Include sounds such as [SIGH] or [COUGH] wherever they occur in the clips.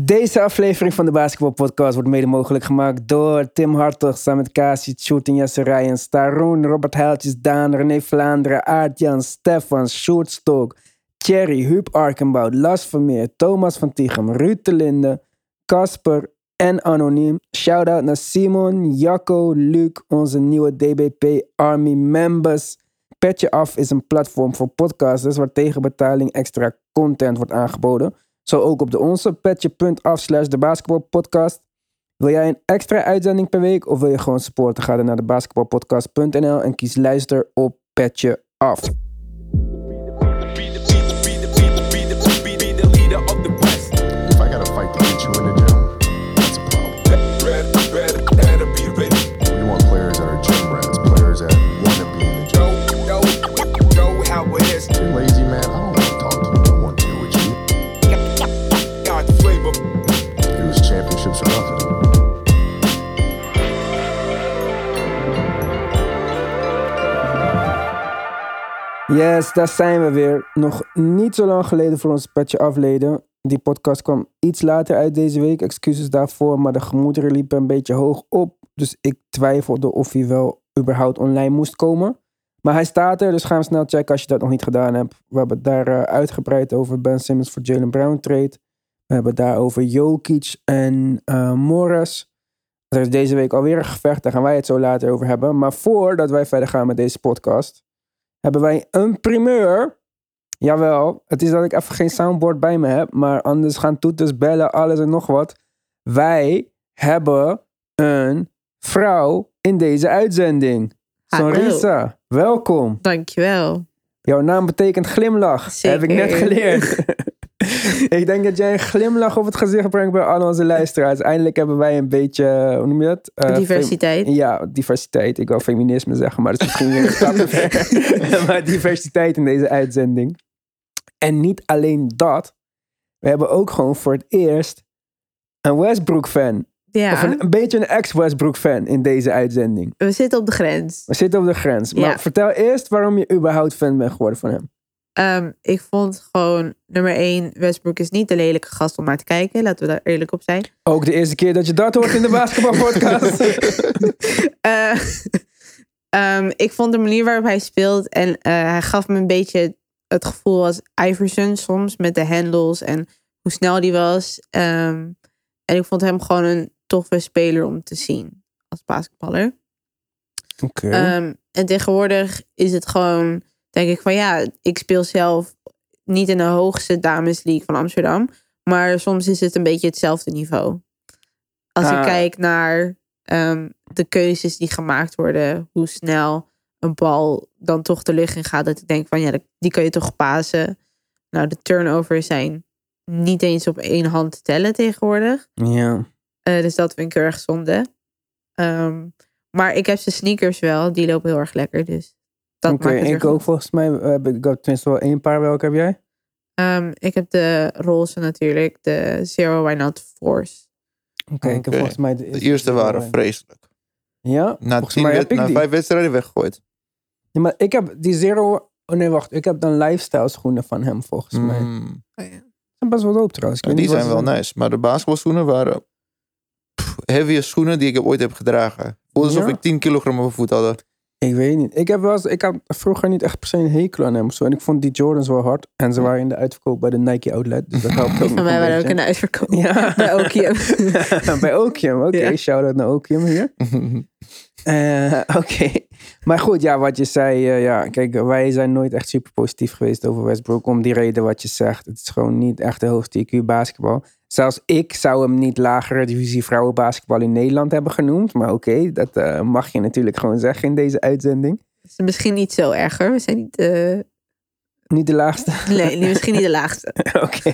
Deze aflevering van de Basketball Podcast wordt mede mogelijk gemaakt door Tim Hartog, Samet Kasi, Shooting Jesse Ryan, Staroen, Robert Heiltjes, Daan, René Vlaanderen, Aart-Jan, Stefan, Sjoerd Stok, Thierry, Huub Arkenbout, Las Vermeer, Thomas van Tichem, Ruud de Linde, Casper en Anoniem. Shout-out naar Simon, Jacco, Luc, onze nieuwe DBP Army members. Petje Af is een platform voor podcasters waar tegen betaling extra content wordt aangeboden. Zo ook op de onze petje.af slash de basketbalpodcast. Wil jij een extra uitzending per week of wil je gewoon supporten? Ga dan naar de basketbalpodcast.nl en kies luister op Petje Af. Yes, daar zijn we weer. Nog niet zo lang geleden voor ons petje afleden. Die podcast kwam iets later uit deze week. Excuses daarvoor, maar de gemoederen liepen een beetje hoog op. Dus ik twijfelde of hij wel überhaupt online moest komen. Maar hij staat er, dus ga hem snel checken als je dat nog niet gedaan hebt. We hebben daar eh, uitgebreid over Ben Simmons voor Jalen Brown trade. We hebben daar over Jokic en eh, Morris. Er is deze week alweer een gevecht, daar gaan wij het zo later over hebben. Maar voordat wij verder gaan met deze podcast, hebben wij een primeur. Jawel, het is dat ik even geen soundboard bij me heb, maar anders gaan toeters, bellen, alles en nog wat. Wij hebben een vrouw in deze uitzending. Sonrisa, welkom. Dankjewel. Jouw naam betekent glimlach. Heb ik net geleerd. [LAUGHS] [LAUGHS] ik denk dat jij een glimlach op het gezicht brengt bij al onze luisteraars. Eindelijk hebben wij een beetje, hoe noem je dat? Eh, Diversiteit. ja, diversiteit. Ik wil feminisme zeggen, maar dat is misschien weer een stap ver. [LAUGHS] [LAUGHS] maar diversiteit in deze uitzending. En niet alleen dat. We hebben ook gewoon voor het eerst een Westbrook-fan. Ja, Of een, een beetje een ex-Westbrook-fan in deze uitzending. we zitten op de grens. We zitten op de grens. Maar Ja. vertel eerst waarom je überhaupt fan bent geworden van hem. Ehm, ik vond gewoon, nummer één, Westbrook is niet de lelijke gast om naar te kijken. Laten we daar eerlijk op zijn. Ook de eerste keer dat je dat hoort in de [LAUGHS] basketbalpodcast. Eh, ehm, ik vond de manier waarop hij speelt en eh, hij gaf me een beetje het gevoel als Iverson soms met de handles en hoe snel die was. Ehm, en ik vond hem gewoon een toffe speler om te zien als basketballer. Oké. En tegenwoordig is het gewoon, denk ik van ja, ik speel zelf niet in de hoogste dames league van Amsterdam. Maar soms is het een beetje hetzelfde niveau. Als Ah. ik kijk naar ehm, de keuzes die gemaakt worden, hoe snel een bal dan toch de lucht in gaat. Dat ik denk van ja, die kan je toch pasen. Nou, de turnovers zijn niet eens op één hand te tellen tegenwoordig. ja. Eh, dus dat vind ik heel erg zonde. Ehm, maar ik heb zijn sneakers wel. Die lopen heel erg lekker. Dus dat maakt ik ook goed. volgens mij. eh, Heb ik tenminste wel één paar. Welke heb jij? Ehm, ik heb de roze natuurlijk. De Zero Why Not Force. Oké, ik heb Oké. volgens mij de De eerste. waren vreselijk. Ja? Na, Volgens tien mij wed- heb ik na die. vijf wedstrijden weggegooid. Ja, maar ik heb die Zero. Oh nee, wacht. Ik heb dan lifestyle schoenen van hem volgens mij. Ze Mm. zijn best wel dope trouwens. Ja, die zijn wel nice. Maar de basketbalschoenen waren pff, heaviest schoenen die ik ooit heb gedragen. Voelde alsof Ja? ik 10 kilogram op mijn voet had. Ik weet niet. Ik, heb wel eens, ik had vroeger niet echt per se een hekel aan hem. Zo. En ik vond die Jordans wel hard. En ze waren in de uitverkoop bij de Nike Outlet. Dus dat helpt [LAUGHS] ook van mij waren ook in de uitverkoop. Ja. [LAUGHS] Bij Okium. [LAUGHS] bij Okium, oké. Ja. Shout-out naar Okium hier. Eh, Oké. Maar goed, ja, wat je zei. eh, ja, kijk, wij zijn nooit echt super positief geweest over Westbrook. Om die reden wat je zegt. Het is gewoon niet echt de hoogste IQ basketbal. Zelfs ik zou hem niet lagere divisie vrouwenbasketbal in Nederland hebben genoemd. Maar oké, dat eh, mag je natuurlijk gewoon zeggen in deze uitzending. Het is misschien niet zo erg hoor. We zijn niet, eh, Niet de laagste. nee, misschien niet de laagste. [LAUGHS] Oké.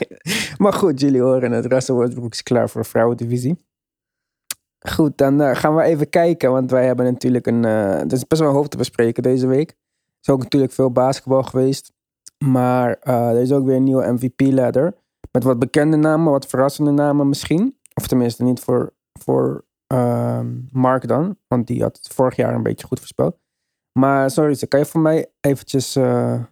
Maar goed, jullie horen het. Russell Westbrook is klaar voor de vrouwendivisie. Goed, dan eh, gaan we even kijken. Want wij hebben natuurlijk een... eh er is best wel een hoop te bespreken deze week. Er is ook natuurlijk veel basketbal geweest. Maar er is ook weer een nieuwe MVP-ladder. Met wat bekende namen, wat verrassende namen misschien. Of tenminste niet voor, voor ehm, Mark dan. Want die had het vorig jaar een beetje goed voorspeld. Maar sorry, kan je voor mij eventjes eh,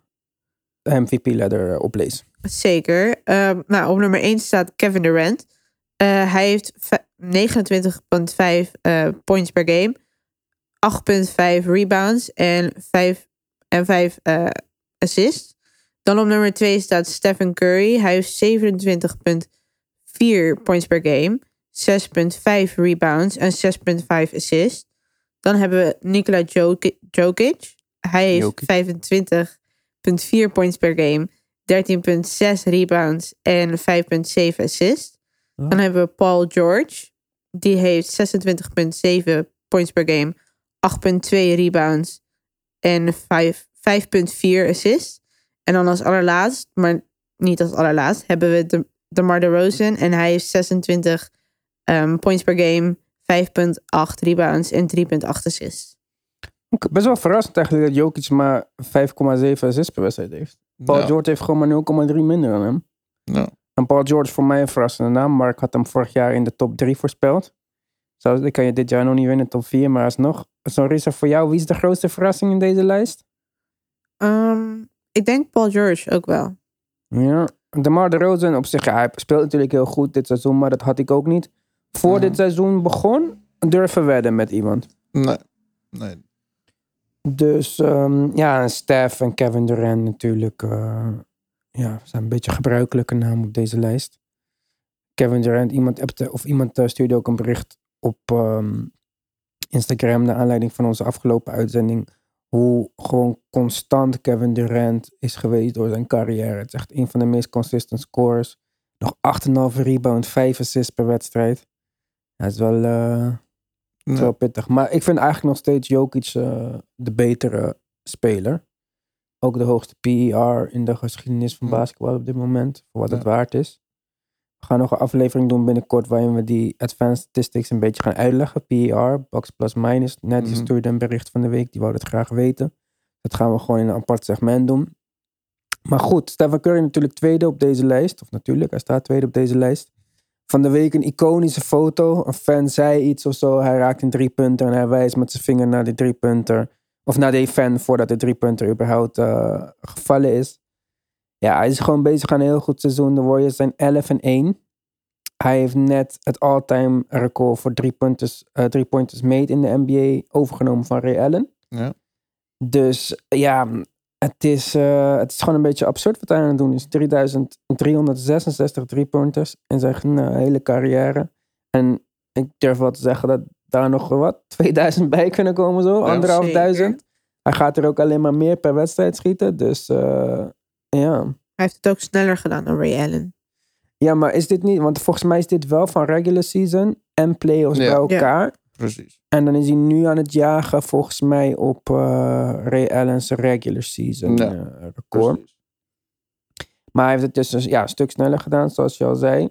de MVP-ladder oplezen? Zeker. Ehm, nou, op nummer 1 staat Kevin Durant. Eh, hij heeft vij- 29,5 eh, points per game. 8,5 rebounds en 5, en 5 eh, assists. Dan op nummer 2 staat Stephen Curry. Hij heeft 27,4 points per game. 6,5 rebounds en 6,5 assists. Dan hebben we Nikola Jokic. Jokic. Hij heeft Jokic. 25,4 points per game. 13,6 rebounds en 5,7 assists. Ja. Dan hebben we Paul George. Die heeft 26,7 points per game. 8,2 rebounds en 5 5,4 assists. En dan als allerlaatst, maar niet als allerlaatst, hebben we de DeMar DeRozan. En hij heeft 26 ehm, points per game, 5,8 rebounds en 3,8 assists. Best wel verrassend eigenlijk dat Jokic maar 5,7 assists per wedstrijd heeft. Paul Ja. George heeft gewoon maar 0,3 minder dan hem. Ja. En Paul George is voor mij een verrassende naam, maar ik had hem vorig jaar in de top 3 voorspeld. Zo, ik kan je dit jaar nog niet winnen, top 4, maar alsnog. Zo'n Risa, voor jou, wie is de grootste verrassing in deze lijst? Ehm, ik denk Paul George ook wel. Ja, DeMar DeRozan op zich, ja, hij speelt natuurlijk heel goed dit seizoen, maar dat had ik ook niet. Voor Mhm. dit seizoen begon, durven wedden met iemand. Nee. nee. Dus ja, ja, en Steph en Kevin Durant natuurlijk. eh, ja, zijn een beetje gebruikelijke namen op deze lijst. Kevin Durant, iemand, appte- of iemand eh, stuurde ook een bericht op ehm, Instagram naar aanleiding van onze afgelopen uitzending. Hoe gewoon constant Kevin Durant is geweest door zijn carrière. Het is echt een van de meest consistent scores. Nog 8,5 rebound, 5 assists per wedstrijd. Dat is wel, eh, Nee. wel pittig. Maar ik vind eigenlijk nog steeds Jokic eh, de betere speler. Ook de hoogste PER in de geschiedenis van basketbal op dit moment. Voor wat het waard is. We gaan nog een aflevering doen binnenkort waarin we die advanced statistics een beetje gaan uitleggen. PER, box plus minus. Net Mhm. stuurde een bericht van de week, die wou dat graag weten. Dat gaan we gewoon in een apart segment doen. Maar goed, Stephen Curry natuurlijk tweede op deze lijst. Of natuurlijk, hij staat tweede op deze lijst. Van de week een iconische foto. Een fan zei iets of zo. Hij raakt een driepunter en hij wijst met zijn vinger naar die driepunter. Of naar die fan voordat de driepunter überhaupt eh, gevallen is. Ja, hij is gewoon bezig aan een heel goed seizoen. De Warriors zijn 11 en 1. Hij heeft net het all-time record voor drie pointers, eh, drie pointers made in de NBA overgenomen van Ray Allen. Ja. Dus ja, het is, eh, het is gewoon een beetje absurd wat hij aan het doen is. 3366 driepunters in zijn eh, hele carrière. En ik durf wel te zeggen dat daar nog wat, [LAUGHS] 2000 bij kunnen komen zo, Ja, anderhalf duizend. Hij gaat er ook alleen maar meer per wedstrijd schieten, dus eh, ja. Hij heeft het ook sneller gedaan dan Ray Allen. Ja, maar is dit niet, want volgens mij is dit wel van regular season en playoffs Ja. bij elkaar. Precies. En dan is hij nu aan het jagen volgens mij op eh, Ray Allen's regular season Ja, eh, record. Precies. Maar hij heeft het dus een- ja, een stuk sneller gedaan, zoals je al zei.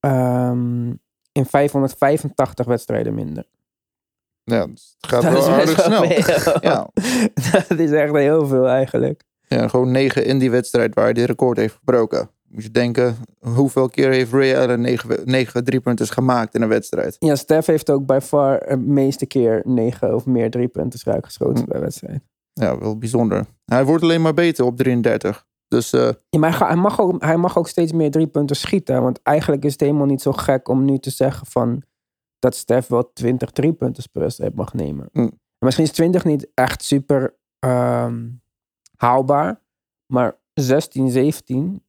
Ehm, in 585 wedstrijden minder. Ja, het gaat [LAUGHS] Dat wel aardig snel. veel. [LAUGHS] Ja. [LAUGHS] Dat is echt heel veel eigenlijk. Ja, gewoon negen in die wedstrijd waar hij die record heeft gebroken. Moet je denken, hoeveel keer heeft Ray Allen negen, negen driepunters gemaakt in een wedstrijd? Ja, Steph heeft ook bij far de meeste keer negen of meer driepunten raak geschoten Hm. bij wedstrijd. Ja, wel bijzonder. Hij wordt alleen maar beter op 33. Dus eh, Ja, maar hij, mag ook, hij mag ook steeds meer driepunten schieten. Want eigenlijk is het helemaal niet zo gek om nu te zeggen van dat Steph wel 20 driepunten per wedstrijd mag nemen. Hm. En Misschien is 20 niet echt super ehm, haalbaar. Maar 16, 17,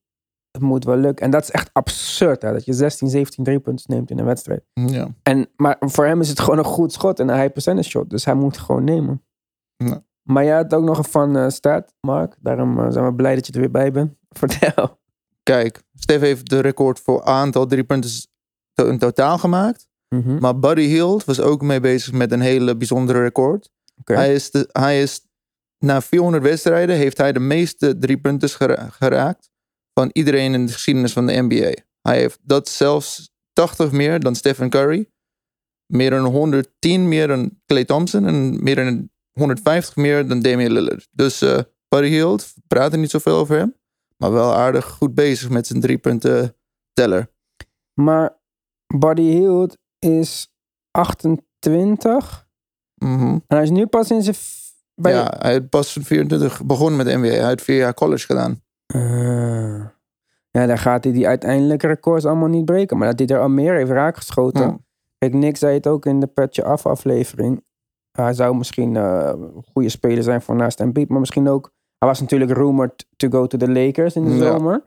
het moet wel lukken. En dat is echt absurd hè, dat je 16, 17 driepunten neemt in een wedstrijd. ja. En, maar voor hem is het gewoon een goed schot en een high percentage shot. Dus hij moet het gewoon nemen. Ja. Maar jij had ook nog een van eh staat, Mark. Daarom eh, zijn we blij dat je er weer bij bent. [LAUGHS] Vertel. Kijk, Stef heeft de record voor aantal driepunters to- in totaal gemaakt. Mhm. Maar Buddy Hield was ook mee bezig met een hele bijzondere record. Hij, is de, hij is, na 400 wedstrijden heeft hij de meeste driepunters gera- geraakt van iedereen in de geschiedenis van de NBA. Hij heeft dat zelfs 80 meer dan Stephen Curry. Meer dan 110 meer dan Clay Thompson. En meer dan 150 meer dan Damian Lillard. Dus eh Buddy Hield, we praten niet zoveel over hem. Maar wel aardig goed bezig met zijn driepunten teller. Maar Buddy Hield is 28. Mhm. En hij is nu pas in zijn... Bij... Ja, hij heeft pas 24 begonnen met NBA. Hij heeft vier jaar college gedaan. Eh, Ja, dan gaat hij die uiteindelijke records allemaal niet breken. Maar dat hij er al meer heeft raakgeschoten. Ja. Kijk, Nick zei het ook in de Petje Af aflevering. Hij zou misschien eh, een goede speler zijn voor naast Embiid. Maar misschien ook... Hij was natuurlijk rumored to go to the Lakers in de Ja. zomer.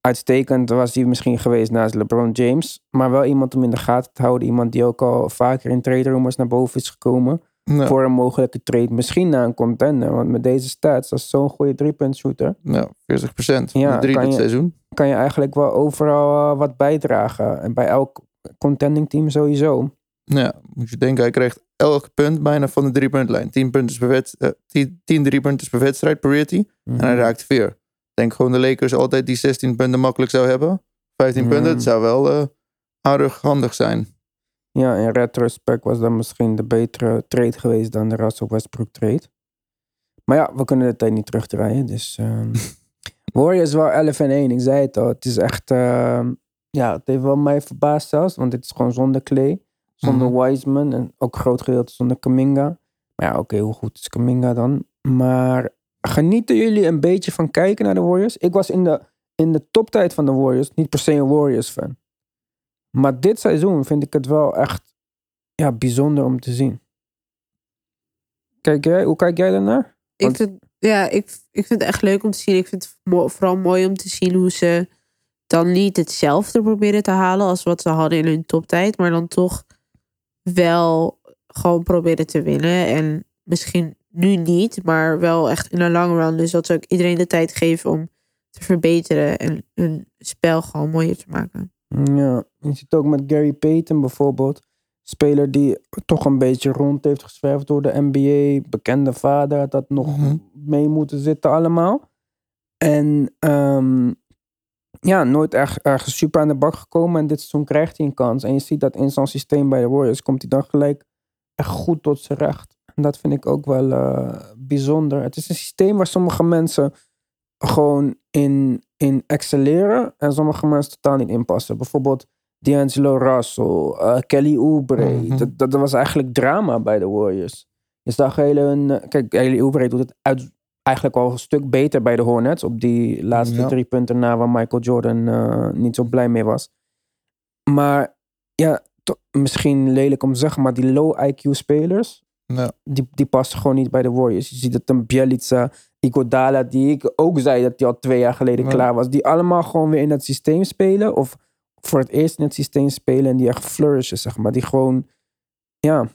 Uitstekend was hij misschien geweest naast LeBron James. Maar wel iemand om in de gaten te houden. Iemand die ook al vaker in trade rumors naar boven is gekomen. Ja, Voor een mogelijke trade. Misschien naar een contender. Want met deze stats, dat is zo'n goede driepunt shooter. ja 40 procent. Ja, drie kan dit je- seizoen. Kan je eigenlijk wel overal eh, wat bijdragen. En bij elk contending team sowieso. Ja, moet je denken, hij krijgt elk punt bijna van de driepuntlijn. 10 punten per, wed- eh, 10 10 driepunters per wedstrijd per hij. En hij raakt vier. Ik denk gewoon de Lakers altijd die 16 punten makkelijk zou hebben. 15 Ja. punten, het zou wel eh aardig handig zijn. Ja, in retrospect was dat misschien de betere trade geweest dan de Russell Westbrook trade. Maar ja, we kunnen de tijd niet terugdraaien. Dus ehm [LAUGHS] Warriors wel 11 en 1. Ik zei het al. Het is echt... ehm, ja, het heeft wel mij verbaasd zelfs. Want dit is gewoon zonder Clay. Zonder Mhm. Wiseman. En ook groot gedeelte zonder Kaminga. Maar ja, oké, hoe goed is Kaminga dan? Maar genieten jullie een beetje van kijken naar de Warriors? Ik was in de, in de toptijd van de Warriors niet per se een Warriors fan. Maar dit seizoen vind ik het wel echt ja, bijzonder om te zien. Kijk jij, hoe kijk jij daarnaar? Ik vind, ja, ik, ik vind het echt leuk om te zien. Ik vind het vooral mooi om te zien hoe ze dan niet hetzelfde proberen te halen als wat ze hadden in hun toptijd. Maar dan toch wel gewoon proberen te winnen. En misschien nu niet, maar wel echt in de long run. Dus dat ze ook iedereen de tijd geven om te verbeteren. En hun spel gewoon mooier te maken. Ja, je ziet ook met Gary Payton bijvoorbeeld. Speler die toch een beetje rond heeft gezwerfd door de NBA. Bekende vader, had dat nog Mhm. mee moeten zitten allemaal. En ehm, ja, nooit erg, ergens super aan de bak gekomen. En dit seizoen krijgt hij een kans. En je ziet dat in zo'n systeem bij de Warriors komt hij dan gelijk echt goed tot zijn recht. En dat vind ik ook wel eh, bijzonder. Het is een systeem waar sommige mensen gewoon in, in excelleren. En sommige mensen totaal niet inpassen. Bijvoorbeeld D'Angelo Russell, eh, Kelly Oubre. Mhm. dat, dat was eigenlijk drama bij de Warriors. Je zag hele hun... eh, Kijk, Kelly Oubre doet het uit, eigenlijk al een stuk beter bij de Hornets. Op die laatste Ja. drie punten na waar Michael Jordan eh, niet zo blij mee was. Maar ja, misschien lelijk om te zeggen, maar die low IQ spelers, Ja. die, die passen gewoon niet bij de Warriors. Je ziet het een Bielica, Iguodala, die ik ook zei dat hij al twee jaar geleden Ja. klaar was. Die allemaal gewoon weer in het systeem spelen. Of voor het eerst in het systeem spelen en die echt flourishen, zeg maar. Die gewoon, ja,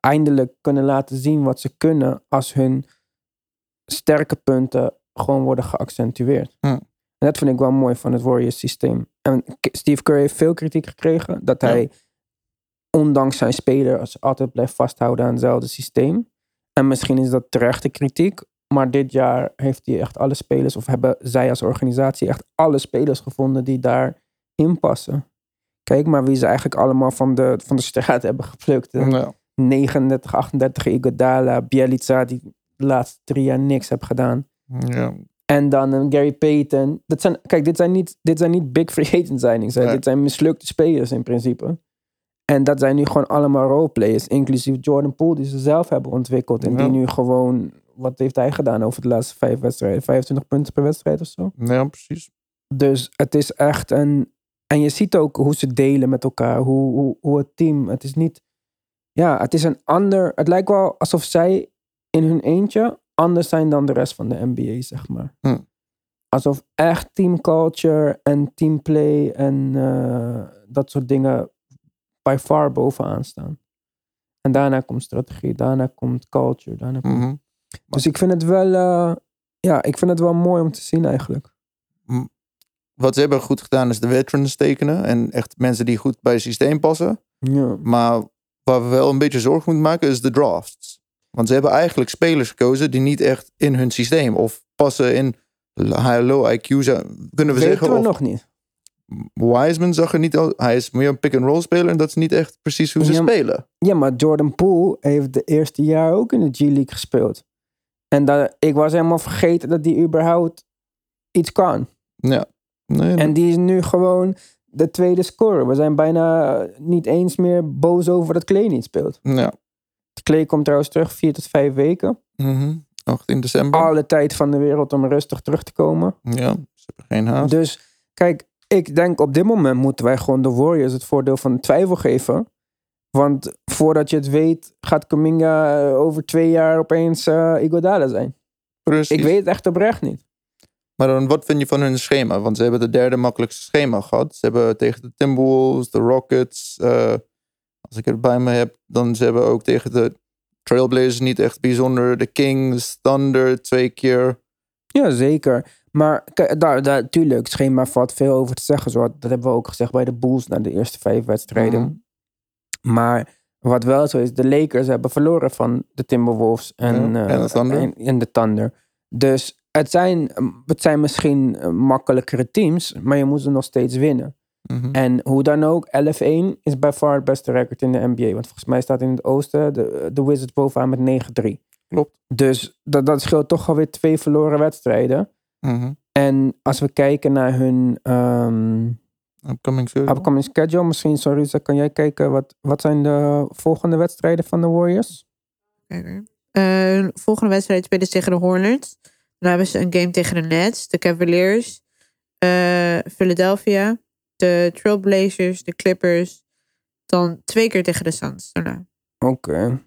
eindelijk kunnen laten zien wat ze kunnen als hun sterke punten gewoon worden geaccentueerd. En dat vind ik wel mooi van het Warriors systeem. En Steve Kerr heeft veel kritiek gekregen dat Ja. hij, ondanks zijn spelers, altijd blijft vasthouden aan hetzelfde systeem. En misschien is dat terechte kritiek, maar dit jaar heeft hij echt alle spelers, of hebben zij als organisatie echt alle spelers gevonden die daarin passen. Kijk maar wie ze eigenlijk allemaal van de, van de straat [LAUGHS] hebben geplukt. hè. Ja. 39, 38 Iguodala, Bielica, die de laatste drie jaar niks heeft gedaan. Ja. En dan een Gary Payton. Dat zijn, kijk, dit zijn niet, dit zijn niet big free agent signings. Nee. Dit zijn mislukte spelers in principe. En dat zijn nu gewoon allemaal roleplayers. Inclusief Jordan Poole, die ze zelf hebben ontwikkeld. En Ja. die nu gewoon... Wat heeft hij gedaan over de laatste vijf wedstrijden? 25 punten per wedstrijd of zo? ja, precies. Dus het is echt een... En je ziet ook hoe ze delen met elkaar. Hoe, hoe, hoe het team... Het is niet... Ja, het is een ander... Het lijkt wel alsof zij in hun eentje anders zijn dan de rest van de NBA, zeg maar. Hm. Alsof echt team culture en teamplay en eh, dat soort dingen by far bovenaan staan. En daarna komt strategie, daarna komt culture, daarna komt... Mhm. Dus ik vind het wel... eh, ja, ik vind het wel mooi om te zien eigenlijk. Wat ze hebben goed gedaan is de veterans tekenen. En echt mensen die goed bij het systeem passen. Ja. Maar waar we wel een beetje zorg moeten maken is de drafts. Want ze hebben eigenlijk spelers gekozen die niet echt in hun systeem of passen in high low IQ. Kunnen we Weten zeggen we of nog niet. Wiseman zag er niet al. Hij is meer een pick-and-roll speler en dat is niet echt precies hoe ze Ja, spelen. Ja, maar Jordan Poole heeft de eerste jaar ook in de G-League gespeeld. En dat, ik was helemaal vergeten dat die überhaupt iets kan. Ja. Nee, En die is nu gewoon de tweede scorer. We zijn bijna niet eens meer boos over dat Clay niet speelt. ja. Clay komt trouwens terug, vier tot vijf weken. Mhm. 18 december. Alle tijd van de wereld om rustig terug te komen. Ja, ze hebben geen haast. Dus Kijk, ik denk op dit moment moeten wij gewoon de Warriors het voordeel van de twijfel geven. Want voordat je het weet, gaat Kuminga eh, over twee jaar opeens Iguodala zijn. Precies. Ik weet het echt oprecht niet. Maar dan, wat vind je van hun schema? Want ze hebben de derde makkelijkste schema gehad. Ze hebben tegen de Timberwolves, de Rockets. eh, als ik het bij me heb, dan ze hebben ook tegen de Trailblazers niet echt bijzonder. De Kings, Thunder twee keer. Ja, zeker. Maar daar, daar, tuurlijk, het schema valt veel over te zeggen. Zo, dat hebben we ook gezegd bij de Bulls na de eerste vijf wedstrijden. Mhm. Maar wat wel zo is, de Lakers hebben verloren van de Timberwolves en, Ja, eh, en de Thunder. en, en de Thunder. Dus het zijn, het zijn misschien eh, makkelijkere teams, maar je moet ze nog steeds winnen. Mhm. En hoe dan ook, 11-1 is bij far het beste record in de NBA. Want volgens mij staat in het oosten de, de Wizards bovenaan met 9-3. Klopt. Dus dat, dat scheelt toch alweer twee verloren wedstrijden. Mhm. En als we kijken naar hun ehm Upcoming schedule. upcoming schedule, misschien, kan jij kijken wat, wat zijn de volgende wedstrijden van de Warriors? Kijk hoor. Eh, volgende wedstrijd spelen ze tegen de Hornets. Dan hebben ze een game tegen de Nets, de Cavaliers, eh, Philadelphia, de Trailblazers, de Clippers. Dan twee keer tegen de Suns daarna. Oké.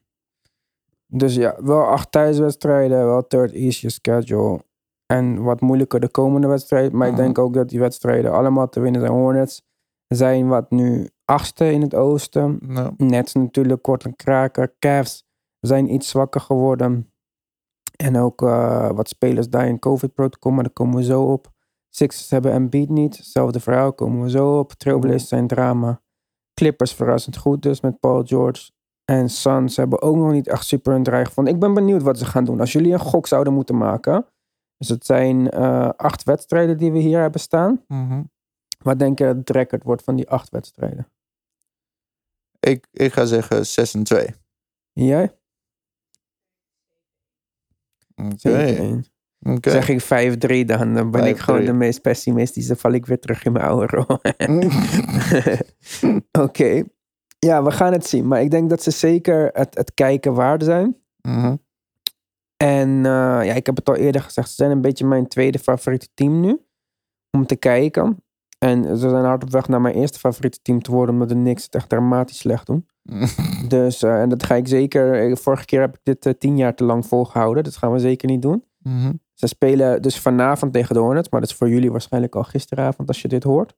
Dus ja, wel acht thuiswedstrijden, wel third easier schedule. En wat moeilijker de komende wedstrijd. Maar ik Mhm. denk ook dat die wedstrijden allemaal te winnen zijn. Hornets zijn wat nu achtste in het oosten. Nou, Nets natuurlijk kort een kraker. Cavs zijn iets zwakker geworden. En ook eh, wat spelers daar in COVID-protocol, maar daar komen we zo op. Sixers hebben Embiid niet. Hetzelfde verhaal, komen we zo op. Trailblazers zijn drama. Clippers verrassend goed dus met Paul George. En Suns hebben ook nog niet echt super een dreig gevonden. Ik ben benieuwd wat ze gaan doen. Als jullie een gok zouden moeten maken. Dus het zijn eh, acht wedstrijden die we hier hebben staan. mhm. Wat denk je dat het record wordt van die acht wedstrijden? ik, ik ga zeggen 6 en 2. Jij? Oké. Één. Oké. Zeg ik 5-3 dan, dan ben ik 5-3. gewoon de meest pessimistische. val ik weer terug in mijn oude rol. [LAUGHS] [LAUGHS] Oké. Ja, we gaan het zien. Maar ik denk dat ze zeker het, het kijken waard zijn. Mhm. En eh, ja, ik heb het al eerder gezegd. Ze zijn een beetje mijn tweede favoriete team nu. Om te kijken. En ze zijn hard op weg naar mijn eerste favoriete team te worden. Omdat de Knicks het echt dramatisch slecht doen. [LAUGHS] Dus, eh, en dat ga ik zeker. eh, Vorige keer heb ik dit eh, tien jaar te lang volgehouden. Dat gaan we zeker niet doen. Mhm. Ze spelen dus vanavond tegen de Hornets. Maar dat is voor jullie waarschijnlijk al gisteravond als je dit hoort.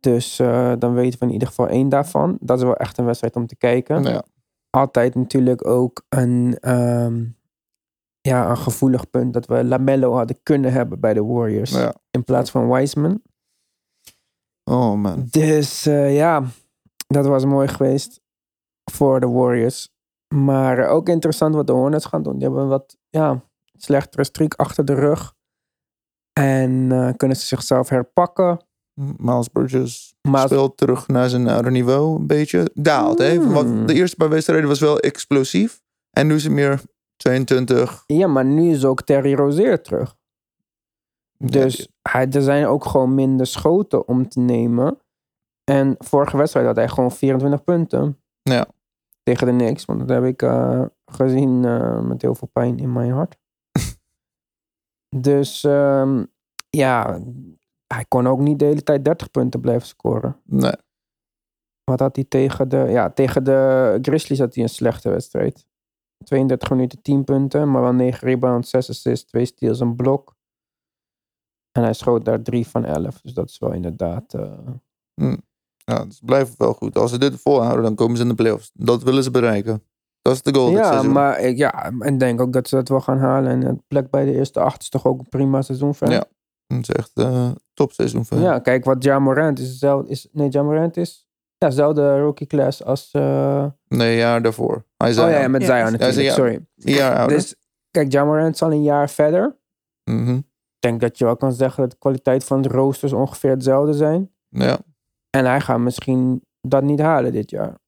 Dus dan weten we in ieder geval één daarvan. Dat is wel echt een wedstrijd om te kijken. Ja. Altijd natuurlijk ook een, ehm, ja, een gevoelig punt. Dat we Lamello hadden kunnen hebben bij de Warriors. Ja. In plaats van Wiseman. Oh man. Dus eh, ja, dat was mooi geweest voor de Warriors. Maar ook interessant wat de Hornets gaan doen. Die hebben een wat ja, slechtere streak achter de rug. En eh, kunnen ze zichzelf herpakken. Miles Bridges Maar speelt terug naar zijn oude niveau een beetje. Daalt, hè? Hmm. Want de eerste paar wedstrijden was wel explosief. En nu is het meer 22. ja, maar nu is ook Terry Rozier terug. Dus hij, er zijn ook gewoon minder schoten om te nemen. En vorige wedstrijd had hij gewoon 24 punten. Ja. Tegen de Knicks. Want dat heb ik eh, gezien eh, met heel veel pijn in mijn hart. [LAUGHS] dus ehm, ja, hij kon ook niet de hele tijd 30 punten blijven scoren. Nee. Wat had hij tegen de... Ja, tegen de Grizzlies had hij een slechte wedstrijd. 32 minuten 10 punten, maar wel 9 rebounds, 6 assists, 2 steals, een blok. En hij schoot daar 3 van 11. Dus dat is wel inderdaad... eh, Ja, het blijft wel goed. Als ze dit volhouden, dan komen ze in de playoffs. Dat willen ze bereiken. Dat is de goal. dit ja, maar ik ja, en denk ook dat ze dat wel gaan halen. En een plek bij de eerste acht is toch ook een prima seizoen voor? Ja. Het is echt uh, topseizoen voor hem. Ja, kijk, wat Ja Morant is, hetzelfde- is... Nee, Ja Morant is... Ja, dezelfde rookie class als... eh, Nee, jaar daarvoor. Hij oh zei ja, ja, met. Zion natuurlijk, ja. sorry. een jaar ouder. Dus, kijk, is al een jaar verder. Mhm. Ik denk dat je wel kan zeggen dat de kwaliteit van de roosters ongeveer hetzelfde zijn. Ja, En hij gaat misschien dat niet halen dit jaar.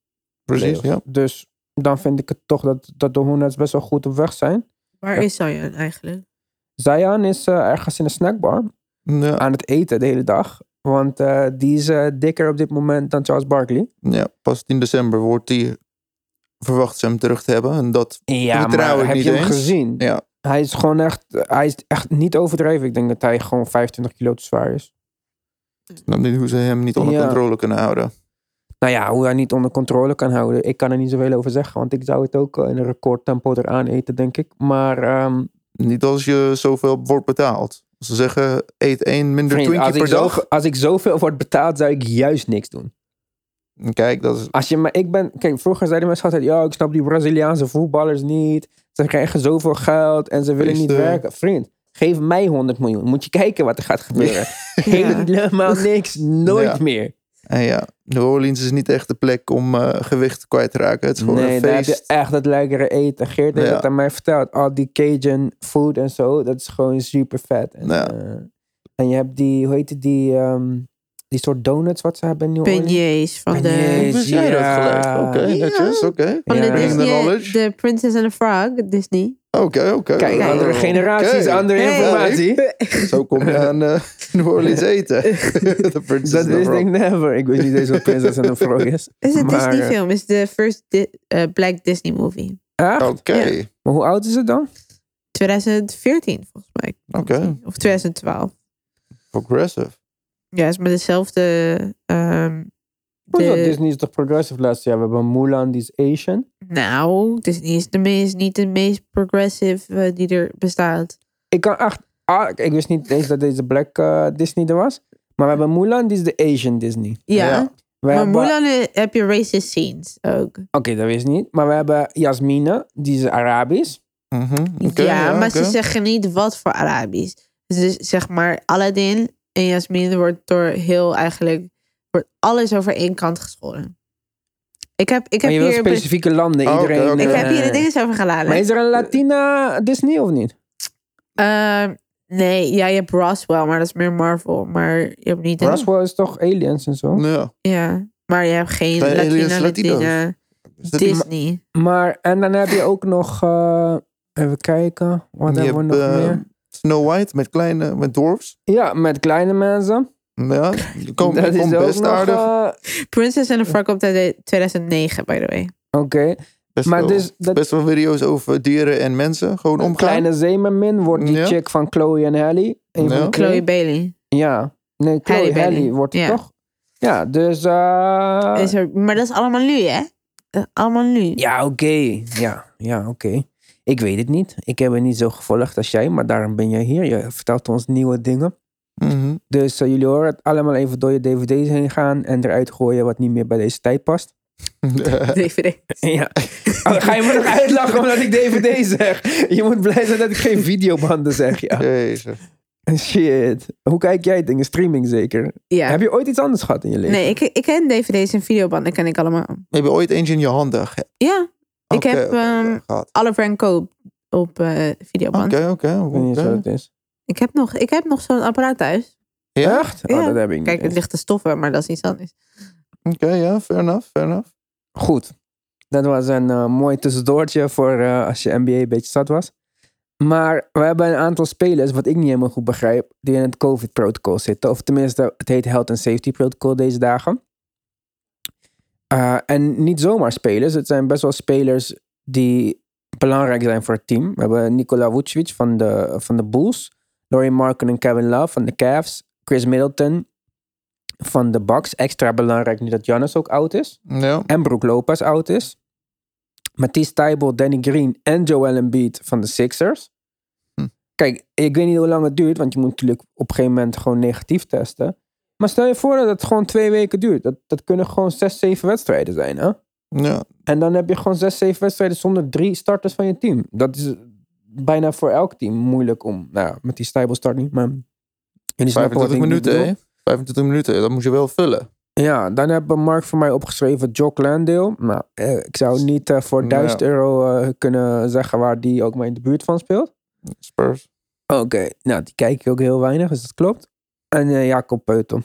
precies. Ja. Dus dan vind ik het toch dat, dat de Hornets best wel goed op weg zijn. Waar Ja. is Zion eigenlijk? Zion is eh, ergens in een snackbar Ja, aan het eten de hele dag. Want eh, die is eh, dikker op dit moment dan Charles Barkley. ja, pas in december wordt hij verwacht ze hem terug te hebben. En dat, Ja, vertrouw maar ik heb niet je hem gezien? ja, Hij is gewoon echt, hij is echt niet overdreven. Ik denk dat hij gewoon 25 kilo te zwaar is. snap niet hoe ze hem niet onder Ja. controle kunnen houden. Nou ja, hoe hij niet onder controle kan houden. Ik kan er niet zoveel over zeggen. Want ik zou het ook eh, in een recordtempo eraan eten, denk ik. Maar ehm, Niet als je zoveel wordt betaald. Ze zeggen, eet één minder vriend, Twinkie als, ik per dag. zo, als ik zoveel word betaald, zou ik juist niks doen. Kijk, dat is... Als je, maar ik ben, kijk, vroeger zeiden mensen altijd, ja, ik snap die Braziliaanse voetballers niet. Ze krijgen zoveel geld en ze willen niet werken. Vriend, geef mij 100 miljoen. Moet je kijken wat er gaat gebeuren. [LAUGHS] Helemaal niks, nooit Ja. meer. En ja, New Orleans is niet echt de plek om eh, gewicht kwijt te raken. Het is gewoon Nee, een daar heb je feest. echt het lekkere eten. Geert heeft Ja. het aan mij verteld. Al die Cajun food en zo, dat is gewoon super vet. En, Ja. eh, en je hebt die, hoe heet het, die, ehm, die soort donuts wat ze hebben in New Orleans. Beignets van de, Beignets. Jij dat Ja. Oké, netjes, oké. van de the Disney, knowledge. de Princess and the Frog, Disney. Oké, oké. Kijk, andere generaties, andere Hey. informatie. [LAUGHS] Zo kom je aan eh, New Orleans eten. [LAUGHS] [LAUGHS] De Princess Dat and the Frog. ik never. Ik wist niet eens wat Princess and the Frog is. is een Maar, Disney eh, film. is de first Di- eh, Black Disney movie. Echt? Oké, Ja. Maar hoe oud is het dan? 2014 volgens mij. oké. Of 2012. Progressive. Ja, is met dezelfde... ehm, Hoezo? de- Disney is toch progressive laatste jaar? We hebben Mulan, die is Asian. Nou, Disney is, de meest, niet de meest progressive eh, die er bestaat. Ik kan echt... Ah, ik wist niet eens dat deze Black eh, Disney er was. Maar we hebben Mulan, die is de Asian Disney. Ja, maar hebben- Mulan eh, heb je racist scenes ook. Oké, dat wist ik niet. Maar we hebben Jasmine, die is Arabisch. Mhm, oké, ja, maar ze zeggen niet wat voor Arabisch. Dus zeg maar, Aladdin en Jasmine wordt door heel eigenlijk... wordt alles over één kant geschoren. Ik heb, ik Maar heb je wil hier... specifieke landen, Oh, iedereen... Ik heb hier de eh, dingen over geladen. Maar is er een Latina Disney of niet? Ehm, nee, ja, je hebt Roswell, maar dat is meer Marvel. Maar je hebt niet... een- Roswell is toch aliens en zo? Ja. Ja, maar je hebt geen Latina, Latino's? Latina Disney. Maar, en dan heb je ook nog... eh, even kijken, wat je hebben we nog eh, meer? Snow White met kleine, met dwarfs. Ja, met kleine mensen. Ja, [LAUGHS] die komt, dat is best nog... aardig. eh, Princess and the Frog uit 2009, by the way. Oké, Best, maar wel, dus dat best wel video's over dieren en mensen. Gewoon een omgaan. kleine zeemermin wordt die Ja. chick van Chloe en Halle. Ja. twee. Chloe Bailey. Ja, nee, Chloe Halle wordt het Ja. toch? Ja, dus... eh, Is er, maar dat is allemaal nu, hè? Allemaal nu. Ja, oké. Ja, ja oké. Ik weet het niet. Ik heb het niet zo gevolgd als jij, maar daarom ben jij hier. Je vertelt ons nieuwe dingen. Mhm. Dus eh, jullie horen het allemaal even door je dvd's heen gaan en eruit gooien wat niet meer bij deze tijd past. [LAUGHS] DVD. Ja. Oh, ga je me nog uitlachen omdat ik dvd zeg? Je moet blij zijn dat ik geen videobanden zeg, ja. Jezus. Shit. Hoe kijk jij dingen? Streaming zeker? Ja. Heb je ooit iets anders gehad in je leven? Nee, ik, ik ken dvd's en videobanden, ken ik allemaal. Heb je ooit eentje in je handen ge- Ja, ik Oké, heb oké, ehm gehad? Oliver op eh, videoband. Oké, oké. Ik weet niet oké. wat het is. Ik heb nog, ik heb nog zo'n apparaat thuis. Ja? Echt? Ja. Oh, dat heb ik niet Kijk, het eens. ligt te stoffen, maar dat is iets anders. Oké, ja, fair enough, fair enough. Goed. Dat was een eh, mooi tussendoortje voor eh, als je NBA een beetje zat was. Maar we hebben een aantal spelers, wat ik niet helemaal goed begrijp, die in het COVID-protocol zitten. Of tenminste, het heet Health and Safety Protocol deze dagen. Eh, en niet zomaar spelers. Het zijn best wel spelers die belangrijk zijn voor het team. We hebben Nikola Vucevic van de, van de Bulls. Laurie Marken en Kevin Love van de Cavs. Chris Middleton van de Bucks. Extra belangrijk nu dat Giannis ook oud is Ja. en Brook Lopez oud is. Matisse Tybalt, Danny Green en Joel Embiid van de Sixers. Hm. Kijk, ik weet niet hoe lang het duurt, want je moet natuurlijk op een gegeven moment gewoon negatief testen. Maar stel je voor dat het gewoon twee weken duurt. Dat, dat kunnen gewoon zes, zeven wedstrijden zijn. Hè? Ja. En dan heb je gewoon zes, zeven wedstrijden zonder drie starters van je team. Dat is bijna voor elk team moeilijk om. Nou met die Tybalt start niet, maar... Snappen wat 25 ik minuten, bedoel. hè? 25 minuten, dat moet je wel vullen. Ja, dan hebben Mark voor mij opgeschreven Jock Landale. Nou, eh, ik zou niet eh, voor Ja. 1000 euro eh, kunnen zeggen waar die ook maar in de buurt van speelt. Spurs. Oké, nou die kijk ik ook heel weinig, dus dat klopt. En eh, Jacob Peutel.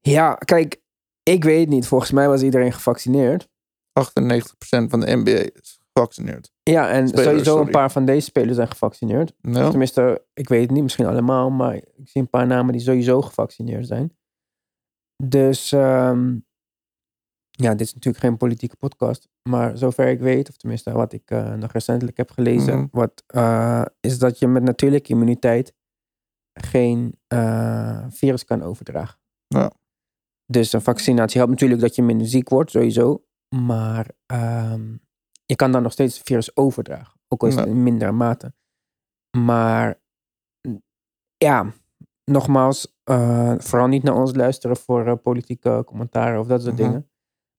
Ja, kijk, ik weet niet. Volgens mij was iedereen gevaccineerd. 98% van de NBA is gevaccineerd. Ja, en Spelers, sowieso sorry. een paar van deze spelers zijn gevaccineerd. Ja. Tenminste, ik weet het niet, misschien allemaal, maar ik zie een paar namen die sowieso gevaccineerd zijn. Dus ehm, ja, dit is natuurlijk geen politieke podcast, maar zover ik weet, of tenminste wat ik eh, nog recentelijk heb gelezen, Mhm. wat, eh, is dat je met natuurlijke immuniteit geen eh, virus kan overdragen. Ja. Dus een vaccinatie helpt natuurlijk dat je minder ziek wordt, sowieso. Maar ehm, je kan dan nog steeds het virus overdragen. Ook al is het in mindere mate. Maar ja, nogmaals, eh, vooral niet naar ons luisteren voor eh, politieke commentaren of dat soort Mhm. dingen.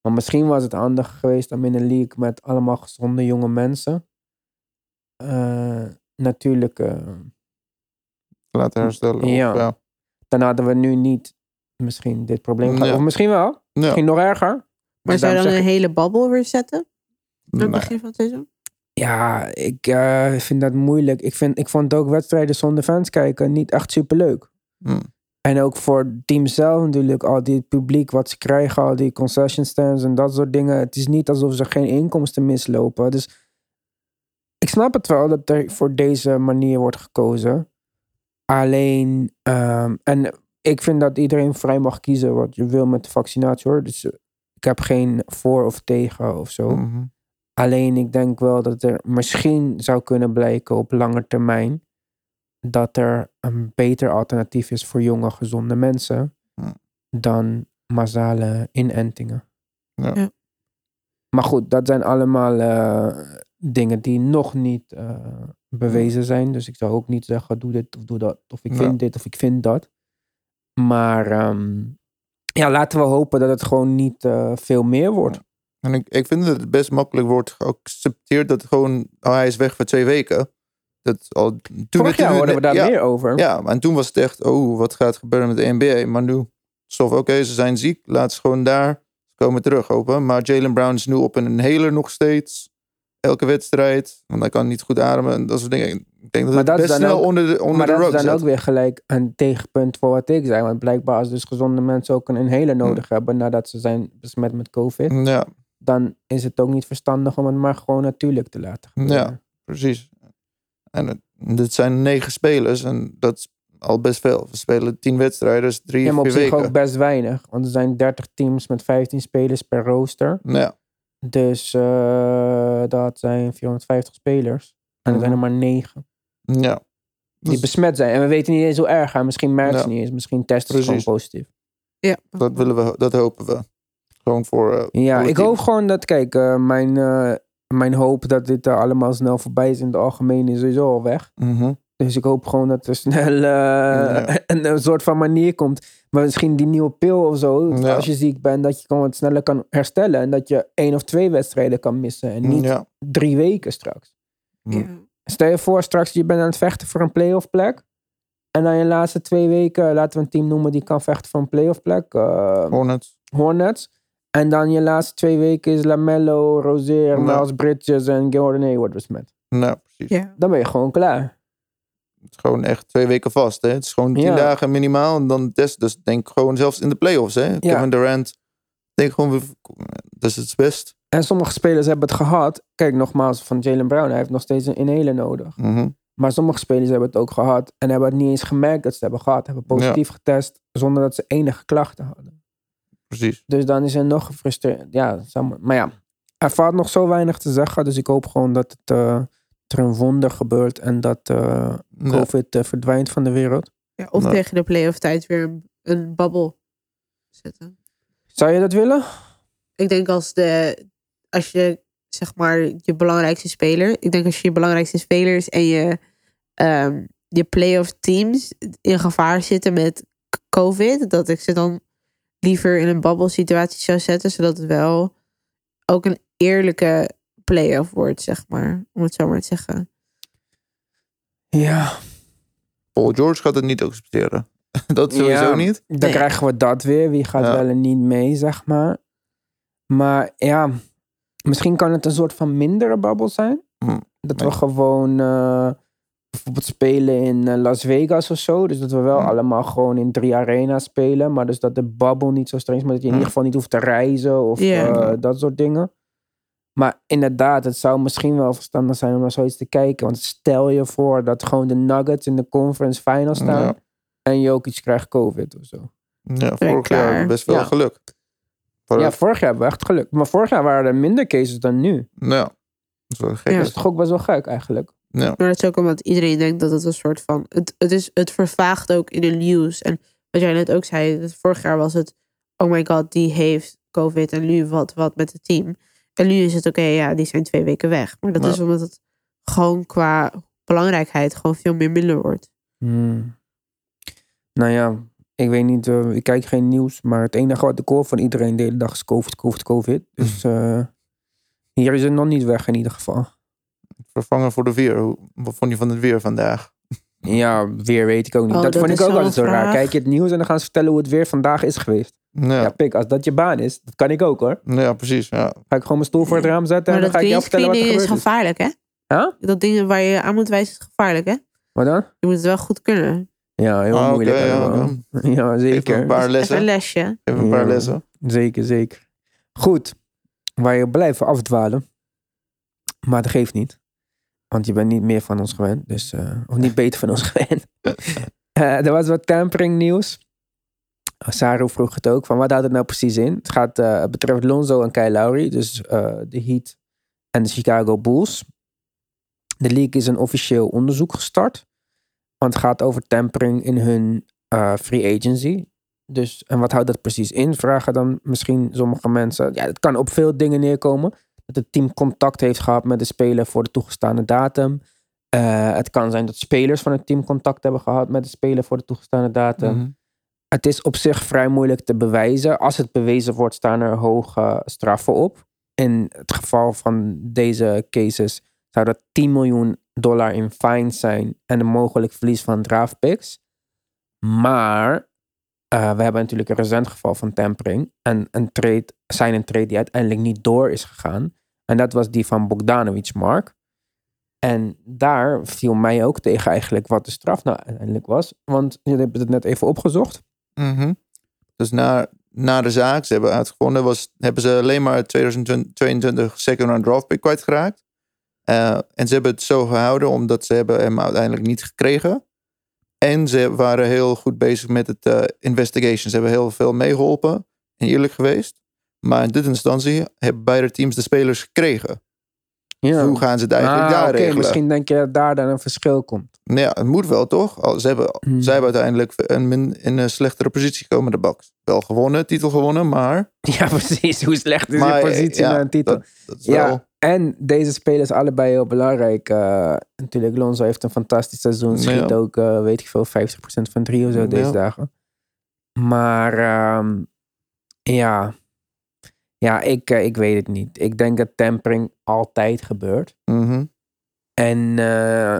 Maar misschien was het handig geweest om in een league met allemaal gezonde jonge mensen. eh, natuurlijk, eh, Laten herstellen. Ja. Of, ja. dan hadden we nu niet misschien dit probleem gehad. Ja. Of misschien wel, Ja. misschien nog erger. Maar zou je dan een ik- hele babbel weer zetten? Aan het Nee. begin van het seizoen? Ja, ik eh, vind dat moeilijk. Ik, vind, ik vond ook wedstrijden zonder fans kijken niet echt superleuk. Hm. En ook voor het team zelf natuurlijk, al die publiek wat ze krijgen, al die concession stands en dat soort dingen. Het is niet alsof ze geen inkomsten mislopen. Dus ik snap het wel dat er voor deze manier wordt gekozen. Alleen, ehm, en ik vind dat iedereen vrij mag kiezen wat je wil met de vaccinatie hoor. Dus ik heb geen voor of tegen of zo. Mhm. Alleen ik denk wel dat er misschien zou kunnen blijken op lange termijn dat er een beter alternatief is voor jonge gezonde mensen Ja. dan massale inentingen. Ja. Ja. Maar goed, dat zijn allemaal eh, dingen die nog niet eh, bewezen zijn. Dus ik zou ook niet zeggen doe dit of doe dat. Of ik Ja. vind dit of ik vind dat. Maar ehm, ja, laten we hopen dat het gewoon niet eh, veel meer wordt. En ik, ik vind dat het best makkelijk wordt geaccepteerd dat gewoon, oh, hij is weg voor twee weken. Dat al, toen Vorig het- jaar hoorden we daar ja, meer over. Ja, en toen was het echt, oh, wat gaat gebeuren met de NBA? Maar nu, stof, oké, ze zijn ziek, laat ze gewoon daar. Ze komen terug, hopen. Maar Jalen Brown is nu op een inhaler nog steeds. Elke wedstrijd, want hij kan niet goed ademen en dat soort dingen. Ik denk dat Maar het dat is best dan snel ook- onder de, onder maar de dat is dan ook weer gelijk een tegenpunt voor wat ik zei. Want blijkbaar als dus gezonde mensen ook een inhaler nodig hebben nadat ze zijn besmet met COVID, Ja, dan is het ook niet verstandig om het maar gewoon natuurlijk te laten gebeuren. Ja. precies. En het, dit zijn negen spelers en dat is al best veel. We spelen tien wedstrijden, dus drie, Ja, maar op zich weken. ook best weinig. Want er zijn 30 teams met 15 spelers per rooster. Ja, Dus eh, dat zijn 450 spelers. En er zijn er Mhm. maar 9 ja. die Dus besmet zijn. En we weten niet eens hoe erg. hè. Misschien merken ze Ja. niet eens. Misschien testen ze gewoon positief. Ja. dat, willen we, dat hopen we. Gewoon voor... eh, Ja, voor ik team. hoop gewoon dat, kijk, eh, mijn, eh, mijn hoop dat dit er allemaal snel voorbij is in het algemeen is sowieso al weg. Mhm. Dus ik hoop gewoon dat er snel eh, [LAUGHS] een, een soort van manier komt. Maar misschien die nieuwe pil of zo, Ja. als je ziek bent, dat je gewoon wat sneller kan herstellen. En dat je één of twee wedstrijden kan missen. En niet Ja. drie weken straks. Ja. Ja. Stel je voor, straks je bent aan het vechten voor een playoff plek. En dan je laatste twee weken, laten we een team noemen die kan vechten voor een playoff plek. eh, Hornets. Hornets. En dan je laatste twee weken is Lamello, Rozier, Ja. Miles Bridges en Gordon Hayward besmet. Nou, precies. Ja. Dan ben je gewoon klaar. Het is gewoon echt twee weken vast. Hè? Het is gewoon tien Ja. dagen minimaal. En dan test. Dus denk gewoon zelfs in de playoffs. Hè? Kevin Durant. Denk gewoon, we- dus het is best. En sommige spelers hebben het gehad. Kijk, nogmaals, van Jalen Brown. Hij heeft nog steeds een inhaler nodig. Mhm. Maar sommige spelers hebben het ook gehad. En hebben het niet eens gemerkt dat ze het hebben gehad. Hebben positief getest. Zonder dat ze enige klachten hadden. Precies. Dus dan is er nog gefrustreerd. Ja, maar, ja. Er valt nog zo weinig te zeggen. Dus ik hoop gewoon dat het, eh, er een wonder gebeurt. En dat eh, Ja. COVID eh, verdwijnt van de wereld. Ja, of Nou. tegen de playoff tijd weer een, een babbel zetten. Zou je dat willen? Ik denk als, de, als je, zeg maar, je belangrijkste speler. Ik denk als je je belangrijkste spelers en je, ehm, je playoff teams in gevaar zitten met COVID. Dat ik ze dan liever in een babbelsituatie zou zetten. Zodat het wel ook een eerlijke playoff wordt, zeg maar. Om het zo maar te zeggen. Ja. Paul George gaat het niet accepteren. [LAUGHS] dat sowieso Ja, niet. Dan Nee. krijgen we dat weer. Wie gaat Ja. wel en niet mee, zeg maar. Maar ja, misschien kan het een soort van mindere babbel zijn. Hm, Dat nee. we gewoon eh, bijvoorbeeld spelen in eh, Las Vegas of zo. Dus dat we wel Hm. allemaal gewoon in drie arena's spelen. Maar dus dat de babbel niet zo streng is. Maar dat je in Hm. ieder geval niet hoeft te reizen of eh, dat soort dingen. Maar inderdaad, het zou misschien wel verstandig zijn om naar zoiets te kijken. Want stel je voor dat gewoon de Nuggets in de conference final staan. Ja. En Jokic krijgt COVID of zo. Ja, vorig jaar klaar. hebben we best Ja. geluk. Ja, vorig jaar hebben we echt geluk. Maar vorig jaar waren er minder cases dan nu. ja. Dat is wel gek. Ja. Dat is toch ook best wel gek eigenlijk. Ja. Maar dat is ook omdat iedereen denkt dat het een soort van. Het, het, is, het vervaagt ook in de nieuws. En wat jij net ook zei, dat vorig jaar was het. Oh my god, die heeft COVID en nu wat, wat met het team. En nu is het oké, ja, die zijn twee weken weg. Maar dat Ja. is omdat het gewoon qua belangrijkheid gewoon veel meer minder wordt. Hmm. Nou ja, ik weet niet, eh, ik kijk geen nieuws, maar het enige wat ik hoor van iedereen de hele dag is COVID, COVID, COVID. Dus eh, hier is het nog niet weg in ieder geval. Vervangen voor de weer. Wat vond je van het weer vandaag? Ja, weer weet ik ook niet. Oh, dat, dat vond ik is ook altijd zo raar. vraag. Kijk je het nieuws en dan gaan ze vertellen hoe het weer vandaag is geweest. Ja, Ja, ja. pik, als dat je baan is, dat kan ik ook hoor. precies. Ja. Ga ik gewoon mijn stoel voor het raam zetten Maar en dan ga ik jou vertellen wat er greenscreening is gevaarlijk, hè? Ja? Dat ding waar je aan moet wijzen is gevaarlijk, hè? Wat dan? Je moet het wel goed kunnen. Ja, heel Ah, moeilijk. ja, allemaal. oké. [LAUGHS] ja, Even zeker. een paar Even een lessen. lesje. Even een paar Ja. lessen. Zeker, zeker. Goed. Wij blijven afdwalen. Maar dat geeft niet. Want je bent niet meer van ons gewend. Dus, eh, of niet [LAUGHS] beter van ons gewend. [LAUGHS] Eh, er was wat tampering nieuws. Saru vroeg het ook. Van wat houdt het nou precies in? Het gaat, het betreft Lonzo en Kyle Lowry. Dus de Heat en de Chicago Bulls. De league is een officieel onderzoek gestart. Want het gaat over tampering in hun free agency. Dus, en wat houdt dat precies in? Vragen dan misschien sommige mensen. Ja, het kan op veel dingen neerkomen. Dat het team contact heeft gehad met de speler voor de toegestane datum. Eh, het kan zijn dat spelers van het team contact hebben gehad met de speler voor de toegestane datum. Mhm. Het is op zich vrij moeilijk te bewijzen. Als het bewezen wordt, staan er hoge straffen op. In het geval van deze cases zou dat 10 miljoen dollar in fines zijn en een mogelijk verlies van draftpicks. Maar eh, we hebben natuurlijk een recent geval van tampering. En een trade, zijn een trade die uiteindelijk niet door is gegaan. En dat was die van Bogdanovic, Mark. En daar viel mij ook tegen eigenlijk wat de straf nou uiteindelijk was. Want je hebt het net even opgezocht. Mhm. Dus na, na de zaak, ze hebben uitgevonden, was, hebben ze alleen maar 2022 second round draft pick kwijtgeraakt. Eh, en ze hebben het zo gehouden omdat ze hebben hem uiteindelijk niet gekregen. En ze waren heel goed bezig met het eh, investigation. Ze hebben heel veel meegeholpen en eerlijk geweest. Maar in dit instantie hebben beide teams de spelers gekregen. Ja. Hoe gaan ze het eigenlijk Ah, daar regelen? Misschien denk je dat daar dan een verschil komt. Nou ja, het moet wel toch? Ze hebben, Hmm. zij hebben uiteindelijk in, in, in een slechtere positie gekomen, de Bucks. Wel gewonnen, titel gewonnen, maar... [LAUGHS] Ja, precies. Hoe slecht is maar je positie ja, naar een titel? Dat, dat is Ja, wel... en deze spelers allebei heel belangrijk. Eh, natuurlijk, Lonzo heeft een fantastisch seizoen. Schiet Ja. ook, eh, weet ik veel, 50% van drie of zo deze dagen. Maar ehm, ja, ja ik, eh, ik weet het niet. Ik denk dat tampering altijd gebeurt. Mhm. En eh,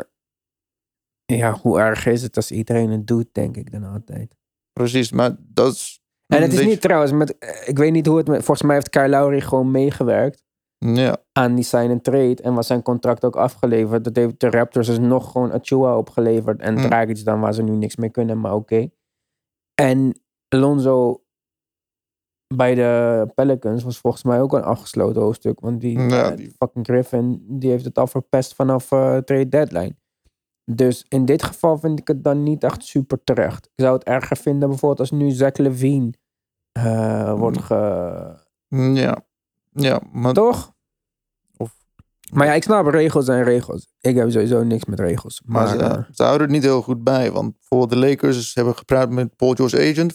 ja, hoe erg is het als iedereen het doet, denk ik dan altijd. Precies, maar dat is... En het is niet trouwens, met, eh, ik weet niet hoe het, volgens mij heeft Kyle Lowry gewoon meegewerkt Ja, aan die sign and trade en was zijn contract ook afgeleverd. Dat heeft de Raptors dus nog gewoon Achua opgeleverd en Hm. Dragic dan waar ze nu niks mee kunnen, maar oké. En Lonzo bij de Pelicans was volgens mij ook een afgesloten hoofdstuk, want die, Ja, eh, die- fucking Griffin die heeft het al verpest vanaf eh trade deadline. Dus in dit geval vind ik het dan niet echt super terecht. Ik zou het erger vinden bijvoorbeeld als nu Zach Levine eh, wordt ge... ja. Ja, maar... Toch? Of, Maar ja, ik snap regels zijn regels. Ik heb sowieso niks met regels. maar Maar, ze, ze houden het niet heel goed bij. Want bijvoorbeeld de Lakers hebben gepraat met Paul George agent,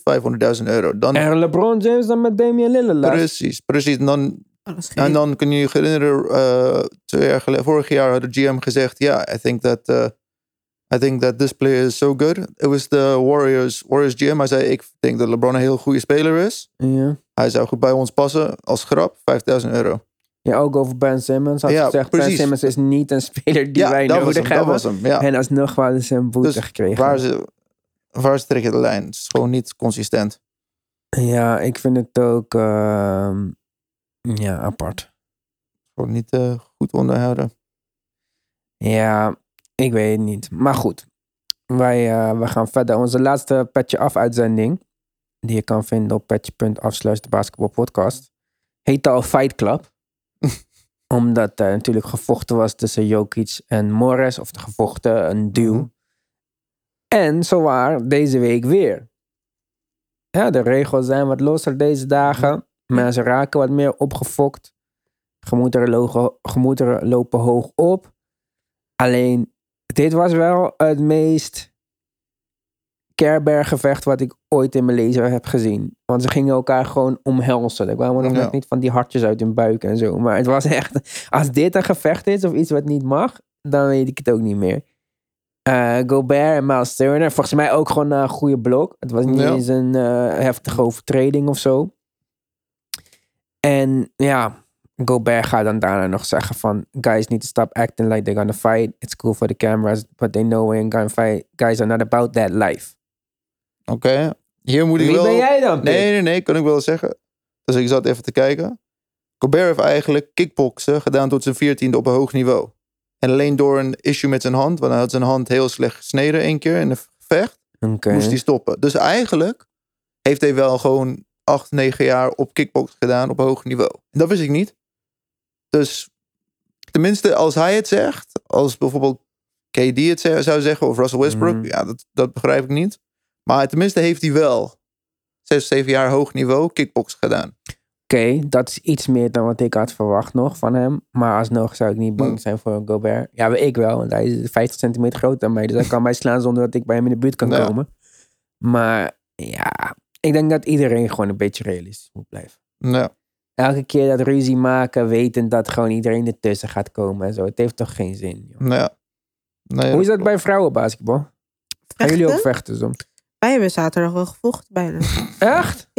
500.000 euro. Dan, en LeBron James dan met Damian Lillard. precies, precies. En dan, Oh, is geen- en dan kun je je herinneren, eh, twee jaar geleden, vorig jaar had de GM gezegd, ja, I think that... eh, I think that this player is so good. It was the Warriors, Warriors GM. Hij zei, ik denk dat LeBron een heel goede speler is. Ja. Hij zou goed bij ons passen. Als grap, 5000 euro. ja, ook over Ben Simmons had Ja, gezegd. Ben precies. Simmons is niet een speler die ja, wij dat nodig. Dat hebben. was hem. Ja. En alsnog hadden ze een boete Dus gekregen. waar ze, waar ze trekken de lijn. Het is gewoon niet consistent. Ja, ik vind het ook ehm, ja, apart. Gewoon niet eh, goed onderhouden. Ja, ik weet het niet. Maar goed, wij eh, we gaan verder. Onze laatste Petje Af uitzending, die je kan vinden op petje.af slash de basketbalpodcast, heet al Fight Club. [LAUGHS] Omdat er natuurlijk gevochten was tussen Jokic en Morris, of gevochten, een duel. Mhm. En zowaar deze week weer. Ja, de regels zijn wat losser deze dagen. Mensen raken wat meer opgefokt. Gemoederen lopen hoog op. Alleen Dit was wel het meest Kerberg-gevecht wat ik ooit in mijn leven heb gezien. Want ze gingen elkaar gewoon omhelzen. Er kwamen nog Ja. net niet van die hartjes uit hun buik en zo. Maar het was echt... Als dit een gevecht is of iets wat niet mag, dan weet ik het ook niet meer. Eh, Gobert en Miles Turner. Volgens mij ook gewoon een goede blok. Het was niet Ja. eens een eh, heftige overtreding of zo. En ja, Gobert gaat dan daarna nog zeggen van... Guys need to stop acting like they're gonna fight. It's cool for the cameras, but they know we ain't gonna fight. Guys are not about that life. Oké. Hier moet ik Wie wel... ben jij dan? Nee, nee, nee, kan ik wel zeggen. Dus ik zat even te kijken. Gobert heeft eigenlijk kickboksen gedaan tot zijn veertiende op een hoog niveau. En alleen door een issue met zijn hand, want hij had zijn hand heel slecht gesneden één keer in een gevecht, moest hij stoppen. Dus eigenlijk heeft hij wel gewoon acht, negen jaar op kickbox gedaan op een hoog niveau. En dat wist ik niet. Dus tenminste, als hij het zegt, als bijvoorbeeld KD het zou zeggen of Russell Westbrook, Mhm. ja, dat, dat begrijp ik niet. Maar tenminste heeft hij wel zes, zeven jaar hoog niveau kickbox gedaan. Oké, dat is iets meer dan wat ik had verwacht nog van hem. Maar alsnog zou ik niet bang Hmm. zijn voor een Gobert. Ja, ik wel, want hij is 50 centimeter groter dan mij. Dus hij kan mij slaan zonder dat ik bij hem in de buurt kan Ja. komen. Maar ja, ik denk dat iedereen gewoon een beetje realistisch moet blijven. Ja. Elke keer dat ruzie maken, wetend dat gewoon iedereen ertussen gaat komen en zo. Het heeft toch geen zin, joh. Ja. Nee, Hoe is dat bij vrouwenbasketbal? Gaan jullie ook Vechten? soms? Wij hebben zaterdag wel gevochten bijna. [LAUGHS] Echt?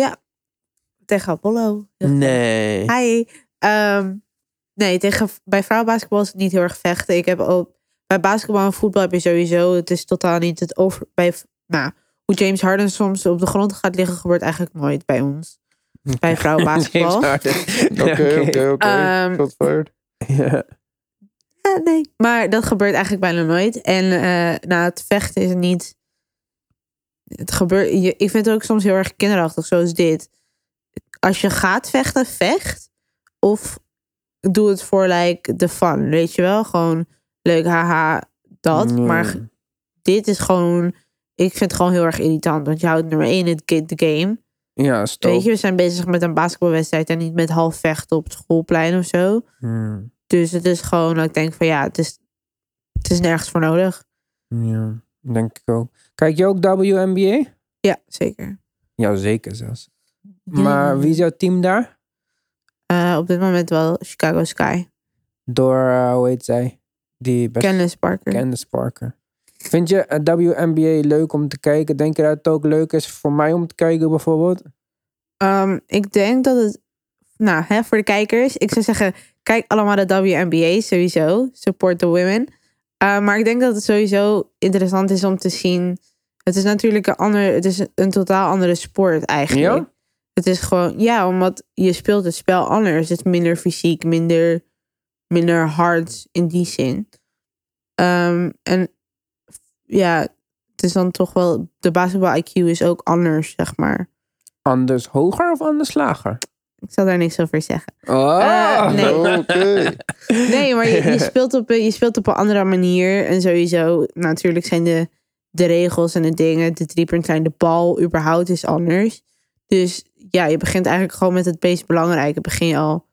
Tegen Apollo. Nee. Hi. Ehm, nee, tegen, bij vrouwenbasketbal is het niet heel erg vechten. Ik heb al, bij basketbal en voetbal heb je sowieso, het is totaal niet het over. Bij, nou, hoe James Harden soms op de grond gaat liggen, gebeurt eigenlijk nooit bij ons. Bij vrouwenbasketbal. [LAUGHS] [LAUGHS] Oké, oké, oké. Ehm, Shots fired. Ja. Ja, nee. Maar dat gebeurt eigenlijk bijna nooit. En eh nou, het vechten is niet. Het gebeurt. Je, ik vind het ook soms heel erg kinderachtig, zoals dit. Als je gaat vechten, vecht. Of doe het voor like de fun, weet je wel? Gewoon leuk, haha, dat. Maar dit is gewoon. Ik vind het gewoon heel erg irritant. Want je houdt nummer één het de game. Ja, stop. Weet je, we zijn bezig met een basketbalwedstrijd en niet met half vechten op het schoolplein of zo. Hmm. Dus het is gewoon dat ik denk van ja, het is, het is nergens voor nodig. Ja, denk ik ook. Kijk je ook WNBA? Ja, zeker. Ja, zeker zelfs. Maar wie is jouw team daar? Eh, op dit moment wel Chicago Sky. Door, eh, hoe heet zij? Die best Candice Parker. Candace Parker. Vind je eh, WNBA leuk om te kijken? Denk je dat het ook leuk is voor mij om te kijken bijvoorbeeld? Ehm, ik denk dat het, nou, hè, voor de kijkers, ik zou zeggen, kijk allemaal de WNBA sowieso. Support the women. Eh, maar ik denk dat het sowieso interessant is om te zien. Het is natuurlijk een ander, het is een totaal andere sport eigenlijk. Ja? Het is gewoon, ja, omdat je speelt het spel anders. Het is minder fysiek, minder, minder hard in die zin. Ehm, en ja, het is dan toch wel, de basketbal IQ is ook anders, zeg maar. Anders hoger of anders lager? Ik zal daar niks over zeggen. Oh! Nee. [LAUGHS] Oké. Nee, maar je, je, speelt op, een- je speelt op een andere manier. En sowieso, natuurlijk zijn de, de regels en de dingen, de driepunt zijn de bal, überhaupt is anders. Dus ja, je begint eigenlijk gewoon met het meest belangrijke. Begin je al,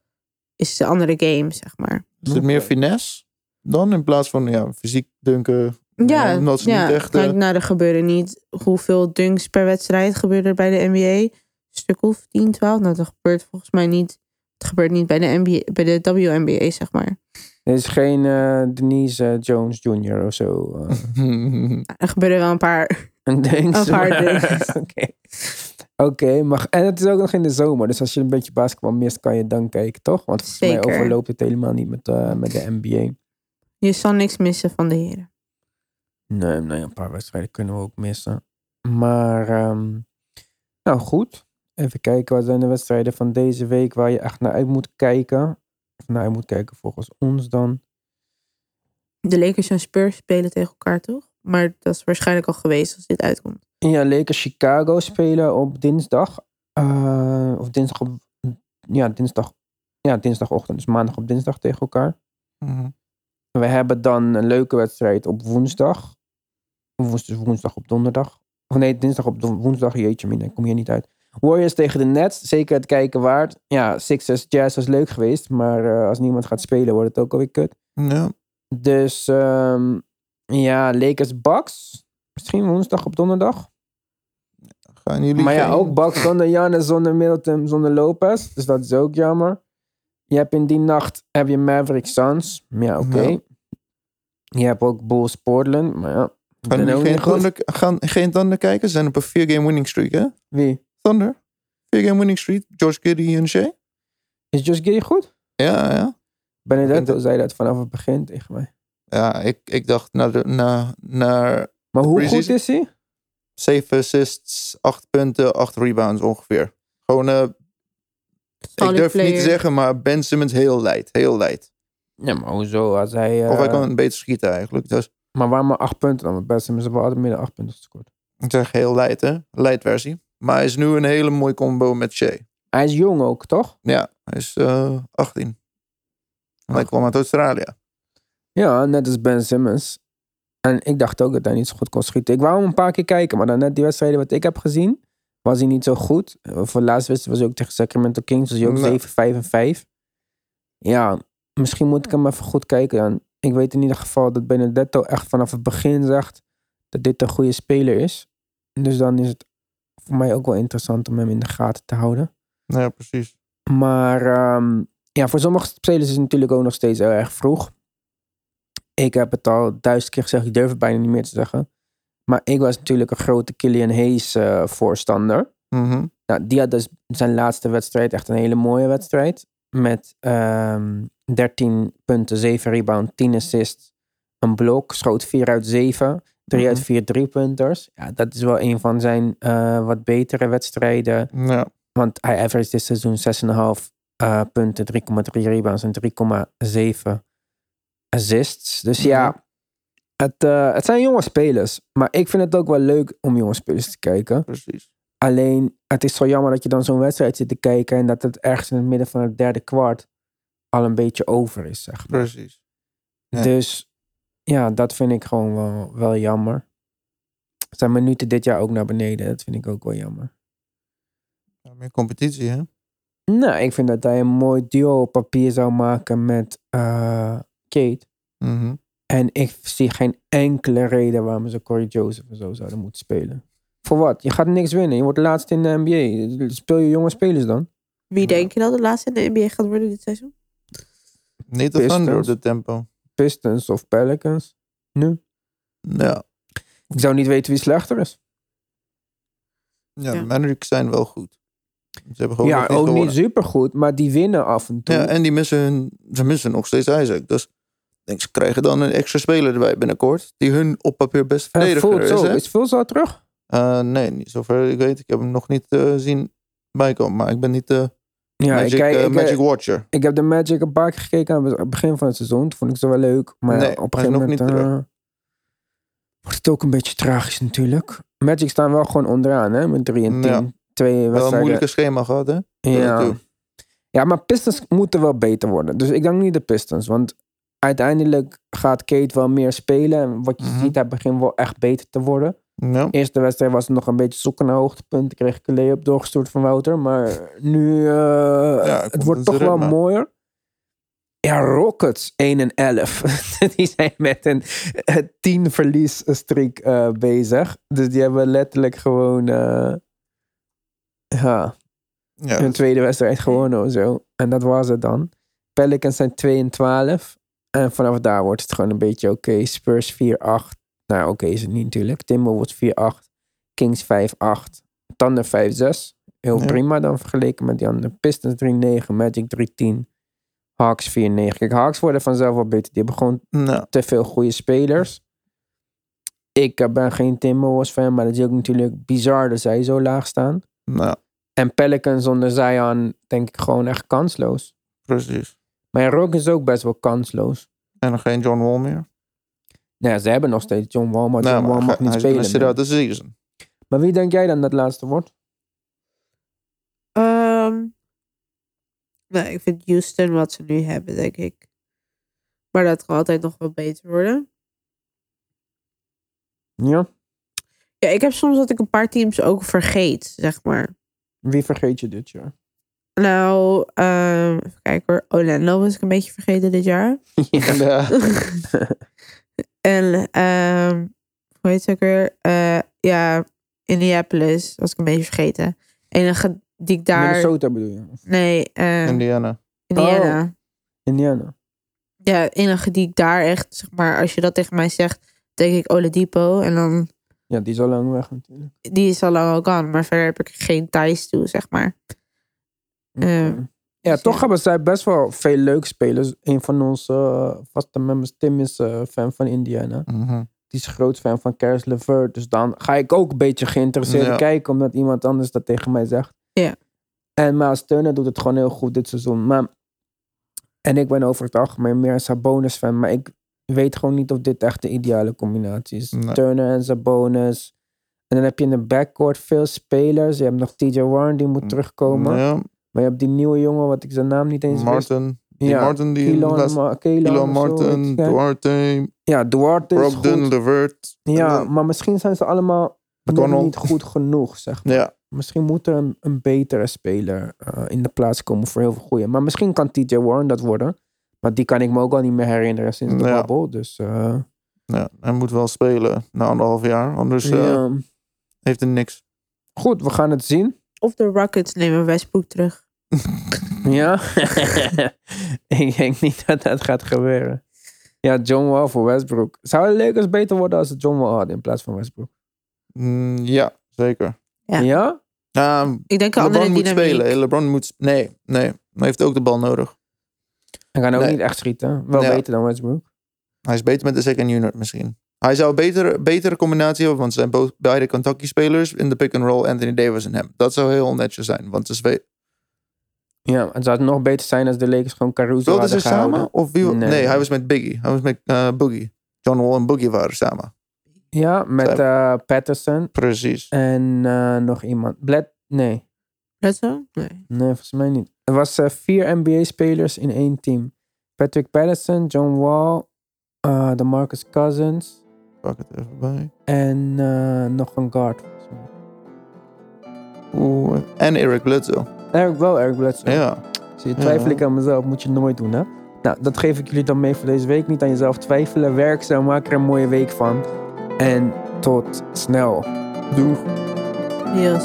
is de andere game, zeg maar. Is het meer finesse dan in plaats van ja, fysiek dunken? Ja, omdat ze ja. niet echt. eh, Kijk, nou, er gebeuren niet hoeveel dunks per wedstrijd gebeuren er bij de NBA. Een stuk of 10, 12. Nou, dat gebeurt volgens mij niet. Het gebeurt niet bij de, NBA, bij de WNBA, zeg maar. Er is geen eh, Denise eh, Jones Jr. of zo. [LAUGHS] Er gebeuren wel een paar. Een ding. Een paar dingen. [LAUGHS] Oké. Oké, maar en het is ook nog in de zomer. Dus als je een beetje basketbal mist, kan je dan kijken, toch? Want volgens mij overloopt het helemaal niet met, met de NBA. Je zal niks missen van de heren. Nee, nee, een paar wedstrijden kunnen we ook missen. Maar, ehm, nou goed. Even kijken, wat zijn de wedstrijden van deze week waar je echt naar uit moet kijken? Of naar uit moet kijken volgens ons dan. De Lakers en Spurs spelen tegen elkaar, toch? Maar dat is waarschijnlijk al geweest als dit uitkomt. Ja, Lakers Chicago spelen op dinsdag. Eh, of dinsdag op... Ja, dinsdag... Ja, dinsdagochtend. Dus maandag op dinsdag tegen elkaar. mhm. We hebben dan een leuke wedstrijd op woensdag. Of woens- dus woensdag op donderdag. Of nee, dinsdag op don- woensdag. Jeetje, mina, ik kom hier niet uit. Warriors tegen de Nets. Zeker het kijken waard. Ja, Sixers Jazz was leuk geweest. Maar eh, als niemand gaat spelen, wordt het ook alweer kut. Ja. Dus ehm, Ja, Lakers Bucks. Misschien woensdag op donderdag. Gaan jullie Maar ja, geen- ook Bucks [LAUGHS] zonder Giannis, zonder Middleton, zonder Lopez. Dus dat is ook jammer. Je hebt in die nacht heb je Maverick Suns. Ja, oké. Ja. Je hebt ook Bulls Portland. Maar ja, Gaan geen. Thunder, gaan geen Thunder kijken? Ze zijn op een 4-game winning streak, hè? Wie? Thunder. 4-game winning streak. George Giddy en Shea. Is Josh Giddy goed? Ja, ja. Benedetto En zei dat vanaf het begin tegen mij. Ja, ik, ik dacht naar, de, naar, naar Maar hoe Precies. goed is hij? 7 assists, 8 punten, 8 rebounds ongeveer. Gewoon, eh, ik durf niet te zeggen, maar Ben Simmons heel light. Heel light. Ja, maar hoezo? Als hij, eh, Of hij kan beter schieten eigenlijk. Dus Maar waarom maar acht punten dan? Want best hebben wel altijd midden acht punten gescoord. ik zeg heel light, hè? Light versie. Maar hij is nu een hele mooie combo met Shea. Hij is jong ook, toch? Ja, hij is eh 18. En hij kwam uit Australië. Ja, net als Ben Simmons. En ik dacht ook dat hij niet zo goed kon schieten. Ik wou hem een paar keer kijken, maar dan net die wedstrijden wat ik heb gezien, was hij niet zo goed. Voor de laatste wedstrijd was hij ook tegen Sacramento Kings, was hij ook Nee. 7, 5 en 5. Ja, misschien moet ik hem even goed kijken dan. Ik weet in ieder geval dat Benedetto echt vanaf het begin zegt dat dit een goede speler is. Dus dan is het voor mij ook wel interessant om hem in de gaten te houden. Ja, precies. Maar ehm, ja, voor sommige spelers is het natuurlijk ook nog steeds heel erg vroeg. Ik heb het al duizend keer gezegd, ik durf het bijna niet meer te zeggen. Maar ik was natuurlijk een grote Killian Hayes eh, voorstander. Mhm. Nou, die had dus zijn laatste wedstrijd echt een hele mooie wedstrijd. Met ehm 13 punten, 7 rebound, 10 assists, een blok, schoot 4 uit 7, 3 uit Mhm. 4 driepunters. Ja, dat is wel een van zijn eh, wat betere wedstrijden. Ja. Want hij average dit seizoen 6,5 eh, punten, 3,3 rebounds en 3,7 assists. Dus ja, Mhm. het, eh, het zijn jonge spelers. Maar ik vind het ook wel leuk om jonge spelers te kijken. precies. Alleen, het is zo jammer dat je dan zo'n wedstrijd zit te kijken en dat het ergens in het midden van het derde kwart al een beetje over is, zeg maar. Precies. Ja. Dus ja, dat vind ik gewoon wel, wel jammer. Zijn minuten dit jaar ook naar beneden, dat vind ik ook wel jammer. Ja, meer competitie, hè? Nou, ik vind dat hij een mooi duo op papier zou maken met eh, Kate. Mhm. En ik zie geen enkele reden waarom ze Corey Joseph en zo zouden moeten spelen. Voor wat? Je gaat niks winnen. Je wordt laatst in de NBA. Speel je jonge spelers dan? Wie denk je dat de laatste in de NBA gaat worden dit seizoen? Niet de Pistons. Thunder op tempo. Pistons of Pelicans? Nu? Ja. Ik zou niet weten wie slechter is. Ja, Ja. de Mavericks zijn wel goed. Ze hebben gewoon ja, niet ook niet gewonnen. supergoed, maar die winnen af en toe. Ja, en die missen hun, ze missen nog steeds Isaac. Dus ik denk, ze krijgen dan een extra speler erbij binnenkort. Die hun op papier best En verdediger voelt is. zo. Hè? Is terug? Eh, nee, niet zover ik weet. Ik heb hem nog niet eh, zien bijkomen. Maar ik ben niet de Ja, Magic, ik, kijk, eh, ik, Magic Watcher. ik heb de Magic een paar keer gekeken aan het begin van het seizoen. Toen vond ik ze wel leuk. Maar Nee, op een gegeven moment eh, wordt het ook een beetje tragisch natuurlijk. Magic staan wel gewoon onderaan, hè? Met 3 en 10. Ja. Twee Wel een moeilijke schema gehad, hè? Ja. ja, maar Pistons moeten wel beter worden. Dus ik denk niet de Pistons. Want uiteindelijk gaat Kate wel meer spelen. En wat je Mhm. ziet, hij begint wel echt beter te worden. Ja. Eerste wedstrijd was het nog een beetje zoeken naar hoogtepunten. Kreeg ik een lay-up doorgestuurd van Wouter. Maar nu, eh, hij het wordt toch wel mooier. Ja, Rockets 1 en 11. [LAUGHS] die zijn met een 10 verlies streak eh, bezig. Dus die hebben letterlijk gewoon eh, ja, Ja, hun tweede wedstrijd gewonnen of zo. En dat was het dan. Pelicans zijn 2 en 12. En vanaf daar wordt het gewoon een beetje oké. Spurs 4-8. Nou, oké is het niet natuurlijk. Timberwolves 4-8. Kings 5-8. Thunder 5-6. Heel Ja. prima dan vergeleken met die andere. Pistons 3-9. Magic 3-10. Hawks 4-9. Kijk, Hawks worden vanzelf wel beter. Die hebben gewoon te veel goede spelers. Ik eh, ben geen Timberwolves fan, maar dat is ook natuurlijk bizar dat zij zo laag staan. nou, En Pelicans zonder Zion denk ik gewoon echt kansloos. precies. Maar ja, Rock is ook best wel kansloos. En nog geen John Wall meer. Nou ja, ze hebben nog steeds John Wall, maar Nou, John Wall maar mag hij niet is- spelen. Hij de season. Maar wie denk jij dan dat laatste wordt? Ehm nou, ik vind Houston wat ze nu hebben, denk ik. Maar dat kan altijd nog wel beter worden. Ja? Ja, ik heb soms dat ik een paar teams ook vergeet, zeg maar. Wie vergeet je dit jaar? Nou, ehm, even kijken hoor. Orlando was ik een beetje vergeten dit jaar. [LAUGHS] [LAUGHS] [LAUGHS] ja. En ehm hoe heet het ook weer? Eh, ja, Indianapolis, was ik een beetje vergeten. Enige die ik daar... Minnesota bedoel je? Nee, eh Indiana. Indiana. Indiana. Ja, enige die ik daar echt, zeg maar, als je dat tegen mij zegt, denk ik Oladipo. En dan, Ja, die is al lang weg natuurlijk. die is al lang ook aan. Maar verder heb ik geen ties toe, zeg maar. Ja, dus toch ja. hebben zij best wel veel leuke spelers. Een van onze eh, vaste members, Tim, is eh, fan van Indiana. Mhm. Die is groot fan van Karis LeVert. Dus dan ga ik ook een beetje geïnteresseerd Ja. kijken, omdat iemand anders dat tegen mij zegt. Ja. En Miles Turner doet het gewoon heel goed dit seizoen. Maar, en ik ben over het algemeen meer een Sabonis fan. Maar ik weet gewoon niet of dit echt de ideale combinatie is. Nee. Turner en Sabonis. En dan heb je in de backcourt veel spelers. Je hebt nog TJ Warren die moet terugkomen. Ja, Maar je hebt die nieuwe jongen, wat ik zijn naam niet eens. Martin. Die Ja, Martin die Keelan, Ma- zo, Martin. Duarte, Ja, Duarte is Brogdon, goed. Levert. Ja, maar misschien zijn ze allemaal niet goed genoeg, zeg maar. Ja, Misschien moet er een, een betere speler eh, in de plaats komen voor heel veel goeie. Maar misschien kan TJ Warren dat worden. Maar die kan ik me ook al niet meer herinneren sinds de Ja. babbel. Dus eh, ja, hij moet wel spelen na anderhalf jaar. Anders eh, ja. heeft hij niks. Goed, we gaan het zien. Of de Rockets nemen Westbrook terug. [LAUGHS] Ja, [LAUGHS] ik denk niet dat dat gaat gebeuren. Ja, John Wall voor Westbrook. Zou het Lakers beter worden als het John Wall had in plaats van Westbrook? Mm, ja, zeker. Ja. Ja? Ja, Ik denk LeBron moet dynamiek. spelen. LeBron moet... Nee, nee. Hij heeft ook de bal nodig. Hij kan ook Nee. niet echt schieten. Wel Ja. beter dan Westbrook. Hij is beter met de second unit misschien. Hij zou een betere, betere combinatie hebben, want ze zijn beide Kentucky-spelers in de pick-and-roll, Anthony Davis en hem. Dat zou heel netjes zijn, want ze Ja, het zou nog beter zijn als de Lakers gewoon Caruso Speelden hadden ze gehouden. samen? Of wie, nee. Nee. hij was met Biggie. Hij was met eh, Boogie. John Wall en Boogie waren samen. Ja, met eh, Patterson Precies. en eh, nog iemand. Bled? Nee. Bledsoe? Nee. Nee, volgens mij niet. Er was eh, vier NBA-spelers in één team. Patrick Patterson, John Wall, eh de Marcus Cousins Pak het even bij. en eh, nog een guard. Oeh, en Eric Bledsoe. Eric, wel Eric Bledsoe. Ja. Zie je, twijfel ik aan mezelf, moet je nooit doen, hè? Nou, dat geef ik jullie dan mee voor deze week. Niet aan jezelf twijfelen. Werk zo, maak er een mooie week van. En tot snel. Doeg. Yes.